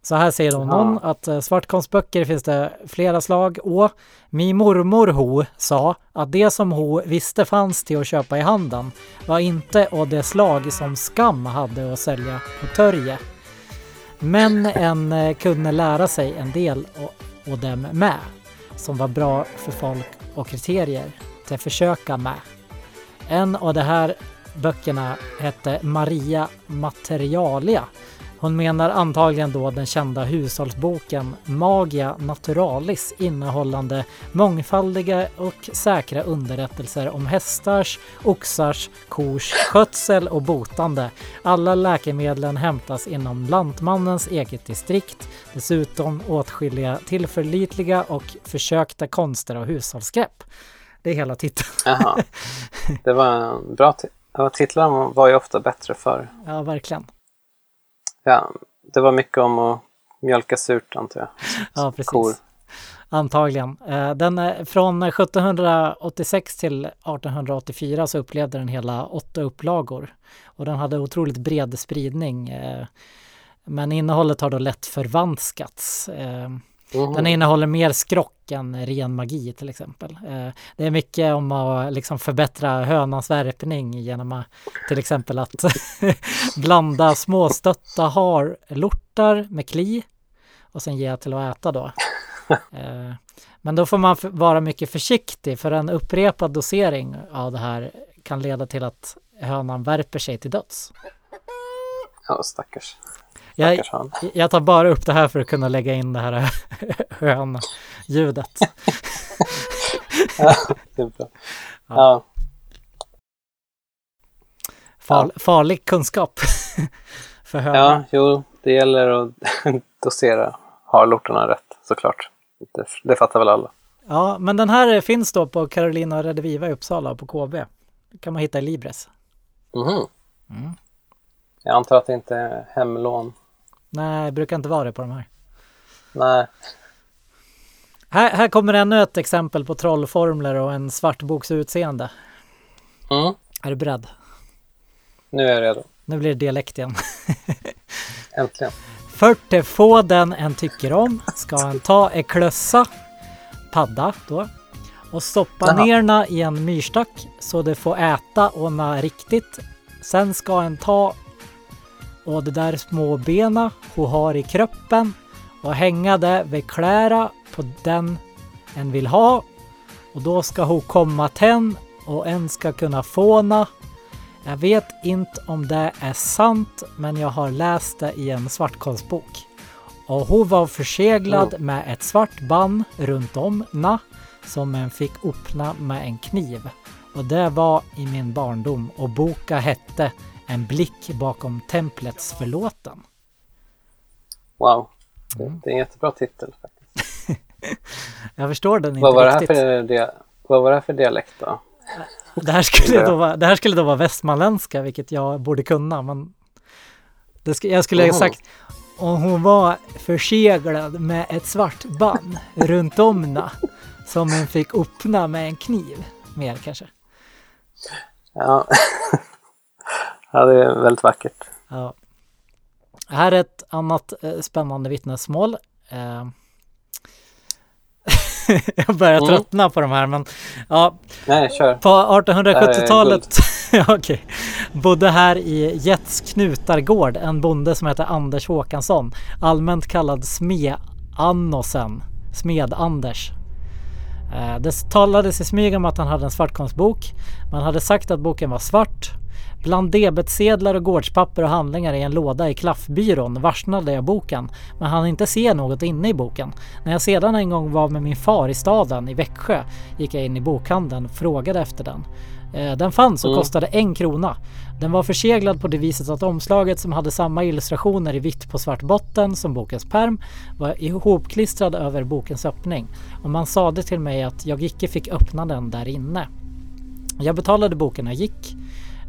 Så här säger de någon att eh, svartkonstböcker finns det flera slag och min mormor ho sa att det som ho visste fanns till att köpa i handen var inte av det slag som Skam hade att sälja på Törje. Men en eh, kunde lära sig en del och, och dem med som var bra för folk och kriterier att försöka med. En av de här böckerna hette Maria Materialia. Hon menar antagligen då den kända hushållsboken Magia Naturalis innehållande mångfaldiga och säkra underrättelser om hästars, oxars, kors skötsel och botande. Alla läkemedlen hämtas inom Lantmannens eget distrikt. Dessutom åtskilliga tillförlitliga och försökta konster och hushållsgrepp. Det är hela titeln. Jaha. Det var en bra ti- ja, Titlarna var ju ofta bättre förr. Ja, verkligen. Ja, det var mycket om att mjölka surt antar jag. Ja, precis. Kor. Antagligen. Eh, Den är från 1786 till 1884 så upplevde den hela åtta upplagor och den hade otroligt bred spridning. eh, Men innehållet har då lätt förvanskats. Mhm. Den innehåller mer skrock än ren magi till exempel. Eh, Det är mycket om att liksom förbättra hönans värpning genom att till exempel att blanda småstötta harlortar med kli och sen ge till att äta då. Eh, Men då får man vara mycket försiktig för en upprepad dosering av det här kan leda till att hönan värper sig till döds. Ja, stackars. Jag, jag tar bara upp det här för att kunna lägga in det här hön-ljudet. Det är bra. Ja, Far, Farlig kunskap för hönan. ja, jo, det gäller att dosera harlortarna rätt såklart. Det, det fattar väl alla. Ja, men den här finns då på Carolina Rediviva i Uppsala på KB. kan man hitta i Libres. Mhm. Mm. Jag antar att det inte är hemlån. Nej, det brukar inte vara det på de här. Nej. Här, här kommer ännu ett exempel på trollformler och en svartboksutseende. Mm. Är du beredd? Nu är jag redo. Nu blir det dialekt igen. Äntligen. För få den en tycker om ska en ta en klössa, padda då, och stoppa Jaha. nerna i en myrstack så det får äta och na riktigt. Sen ska en ta och de där små bena hon har i kroppen och hänga det vid klära på den en vill ha och då ska hon komma ten och en ska kunna fåna jag vet inte om det är sant, men jag har läst det i en svartkonstbok. Och hon var förseglad med ett svart band runt om na som en fick öppna med en kniv. Och det var i min barndom och boka hette En blick bakom templets förlåten. Wow. Det, Mm. det är en jättebra titel. Faktiskt. Jag förstår den inte Vad var, det här riktigt. för vad var det här för dialekt då? Det här, skulle då vara, det här skulle då vara västmanländska, vilket jag borde kunna, men det sk- jag skulle ha sagt om hon var förseglad med ett svart band runt om na, som en fick öppna med en kniv. Mer kanske. Ja. ja, det är väldigt vackert. Ja. Här är ett annat eh, spännande vittnesmål. Eh, jag börjar Mm. tröttna på de här men ja, Nej, kör. på Det här är 1870-talet ja, okej, bodde här i Jets Knutargård en bonde som heter Anders Håkansson, allmänt kallad Sme-Annosen, Smed-Anders. Eh, Det talades i smyg om att han hade en svartkonstbok. Man hade sagt att boken var svart. Bland debetsedlar och gårdspapper och handlingar i en låda i klaffbyrån varsnade jag boken, men hann inte se något inne i boken. När jag sedan en gång var med min far i staden, i Växjö, gick jag in i bokhandeln och frågade efter den. Eh, Den fanns och Mm. kostade en krona. Den var förseglad på det viset att omslaget som hade samma illustrationer i vitt på svart botten som bokens perm var ihopklistrad över bokens öppning och man sade till mig att jag icke fick öppna den där inne. Jag betalade boken och gick.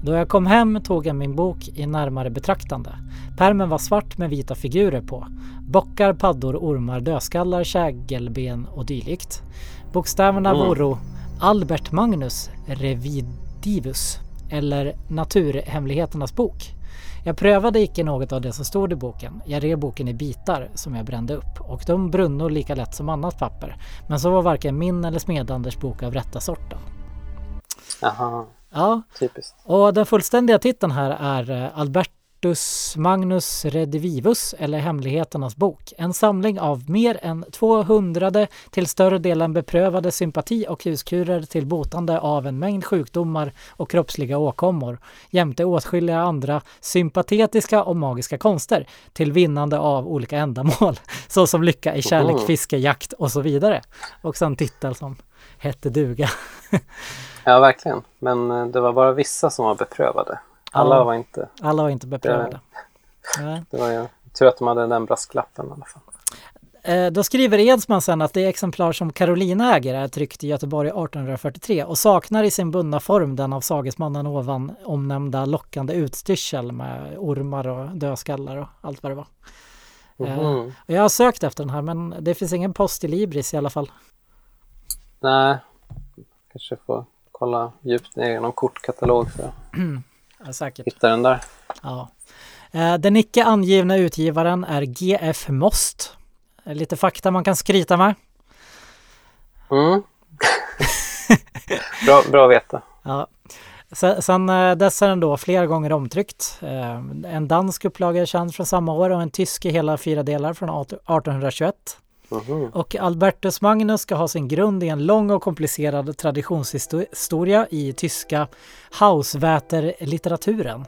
Då jag kom hem tog jag min bok i närmare betraktande. Pärmen var svart med vita figurer på. Bockar, paddor, ormar, dödskallar, kägelben och dylikt. Bokstäverna Mm. voro Albert Magnus Revidivus eller Naturhemligheternas bok. Jag prövade icke något av det som stod i boken. Jag rev boken i bitar som jag brände upp och de brunnor lika lätt som annat papper. Men så var varken min eller Smedanders bok av rätta sorten. Jaha, Ja, typiskt. och den fullständiga titeln här är eh, Albertus Magnus Redivivus eller Hemligheternas bok. En samling av mer än 200 till större delen beprövade sympati och huskurer till botande av en mängd sjukdomar och kroppsliga åkommor jämte åtskilliga andra sympatetiska och magiska konster till vinnande av olika ändamål såsom lycka i kärlek, Mhm. fiske, jakt och så vidare. Och sen titel som hette duga. Ja, verkligen. Men eh, det var bara vissa som var beprövade. Alla Ja. var inte. Alla var inte beprövade. Nej. Det var ju tur att de hade den brasklappen i alla fall. Eh, Då skriver Edsman sen att det exemplar som Carolina äger är tryckt i Göteborg 1843 och saknar i sin bundna form den av sagesmannen ovan omnämnda lockande utstyrsel med ormar och dödskallar och allt vad det var. Eh, och Jag har sökt efter den här men det finns ingen post i Libris i alla fall. Nej, kanske får kolla djupt ner i någon kortkatalog för att Ja, säkert. hitta den där. Ja. Eh, Den icke angivna utgivaren är GF Most. Eh, Lite fakta man kan skryta med. Mm. bra, bra att veta. Ja. Sen, eh, dess är den då flera gånger omtryckt. En dansk upplaga är känd från samma år och en tysk i hela fyra delar från 1821. Mhm. Och Albertus Magnus ska ha sin grund i en lång och komplicerad traditionshistoria i tyska Hausväter-litteraturen.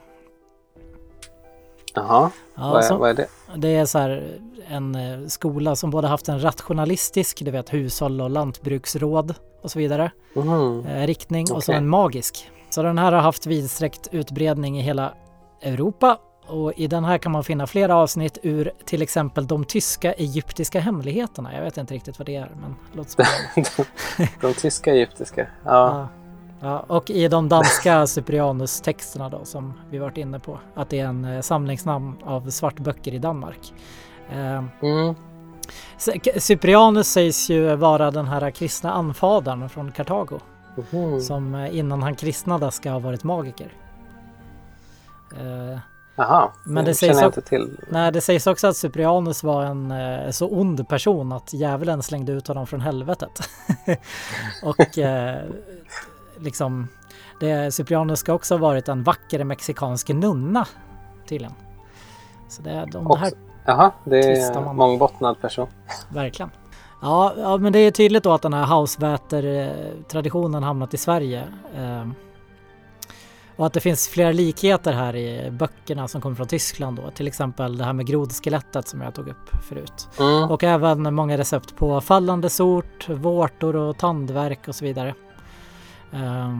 Jaha, Ja, vad, är, vad är det? Det är så här en eh, skola som både haft en rationalistisk, du vet hushåll och lantbruksråd och så vidare, eh, riktning och så en magisk. Så den här har haft vidsträckt utbredning i hela Europa och i den här kan man finna flera avsnitt ur till exempel de tyska egyptiska hemligheterna. Jag vet inte riktigt vad det är, men låt spännande. De tyska egyptiska. Ja. Ja. Och i de danska Cyprianus-texterna då som vi varit inne på, att det är en eh, samlingsnamn av svartböcker i Danmark. Eh, Mm. Cy- Cyprianus sägs ju vara den här kristna anfadern från Kartago Mhm. som eh, innan han kristnade ska ha varit magiker. Eh, Jaha, Men det det sägs också- nej, det sägs också att Cyprianus var en eh, så ond person att djävulen slängde ut honom från helvetet. och eh, liksom, det, Cyprianus ska också ha varit en vacker mexikansk nunna tydligen. Så det, de, det här Också. Jaha, det är man. mångbottnad person. Verkligen. Ja, ja, men det är tydligt då att den här Hausväter-traditionen hamnat i Sverige. Eh, och att det finns flera likheter här i böckerna som kommer från Tyskland då. Till exempel det här med grodskelettet som jag tog upp förut. Mm. Och även många recept på fallande sort, vårtor och tandvärk och så vidare. Eh,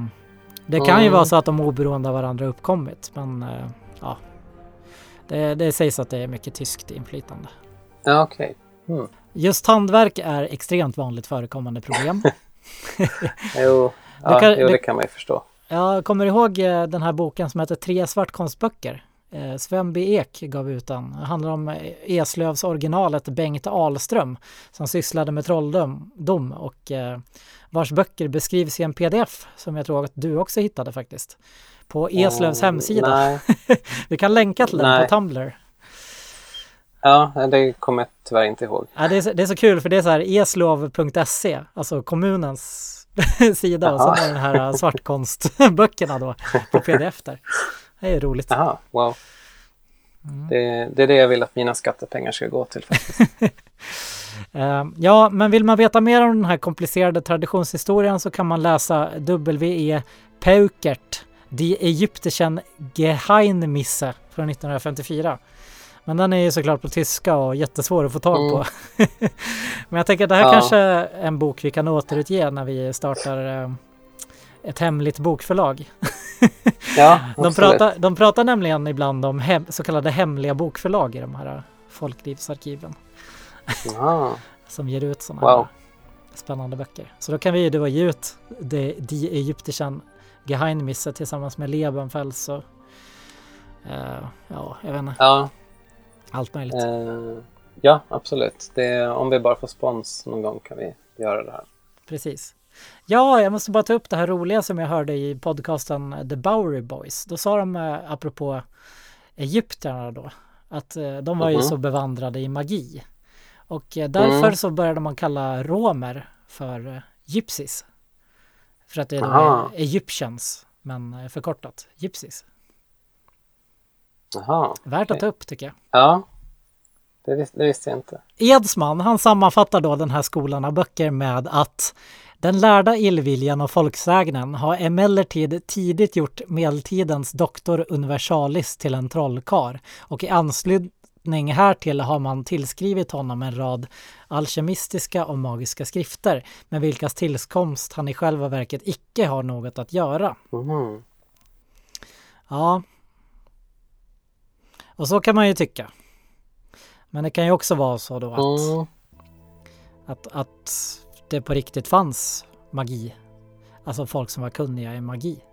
det kan ju Mm. vara så att de oberoende av varandra uppkommit, men eh, ja. Det, det sägs att det är mycket tyskt inflytande. Ja, okej. Mm. Just tandvärk är extremt vanligt förekommande problem. Jo, ja, kan- jo, det- det kan man ju förstå. Jag kommer ihåg eh, den här boken som heter Tre svartkonstböcker. Eh, Sven B Ek gav ut den. Det handlar om eh, Eslövs originalet Bengt Ahlström som sysslade med trolldom dom och vars böcker beskrivs i en pdf som jag tror att du också hittade faktiskt. På Eslövs Mm, hemsida. Vi kan länka till den Nej. på Tumblr. Ja, det kommer jag tyvärr inte ihåg. Ja, det, är, så- det är så kul för det är så här eslov.se, alltså kommunens sida och är det den här svartkonstböckerna då på pdf där. Det är roligt. Jaha, wow. Mm. Det, det är det jag vill att mina skattepengar ska gå till. faktiskt. Eh, Ja, men vill man veta mer om den här komplicerade traditionshistorien så kan man läsa W.E. Peukert, Die Egyptischen Geheimnisse från 1954. Men den är ju såklart på tyska och jättesvår att få tag på. men jag tänker att det här Ja. kanske är en bok vi kan återutge när vi startar eh, ett hemligt bokförlag. Ja, De pratar, de pratar nämligen ibland om hem, så kallade hemliga bokförlag i de här eh, folklivsarkiven Jaha, som ger ut sådana här Wow. spännande böcker. Så då kan vi då ge ut det, Die Egyptischen Geheimnisse tillsammans med Lebenfels och eh, ja, jag vet inte, Ja, allt möjligt. eh, ja absolut. Det, om vi bara får spons någon gång kan vi göra det här. Precis. Ja, jag måste bara ta upp det här roliga som jag hörde i podcasten The Bowery Boys. Då sa de, eh, apropå egyptierna då, att eh, de var ju Mhm. så bevandrade i magi. Och eh, därför Mm. så började man kalla romer för gypsies. För att det är Aha. Egyptians, men förkortat, gypsies. Jaha, Värt att ta upp tycker jag. ja. Det, vis- det visste jag inte. Edsman, han sammanfattar då den här skolan av böcker med att den lärda illviljan och folksägnen har emellertid tidigt gjort medeltidens doktor universalis till en trollkar och i anslutning härtill har man tillskrivit honom en rad alkemistiska och magiska skrifter med vilkas tillkomst han i själva verket icke har något att göra. Mhm. Ja. Och så kan man ju tycka. Men det kan ju också vara så då att Mm. Att, att det på riktigt fanns magi. Alltså folk som var kunniga i magi.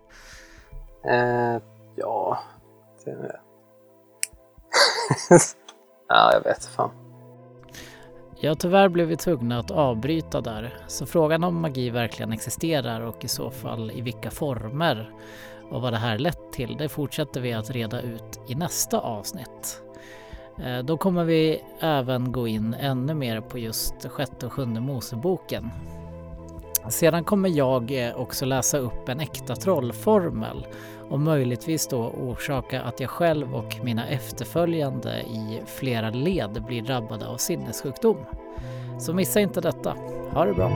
Eh, ja. Det... ja, jag vet fan. Ja, tyvärr blev vi tvungna att avbryta där. Så frågan om magi verkligen existerar och i så fall i vilka former och vad det här lett till, det fortsätter vi att reda ut i nästa avsnitt. Eh, då kommer vi även gå in ännu mer på just sjätte och sjunde Moseboken. Sedan kommer jag eh, också läsa upp en äkta trollformel och möjligtvis då orsaka att jag själv och mina efterföljande i flera led blir drabbade av sinnessjukdom. Så missa inte detta. Ha det bra!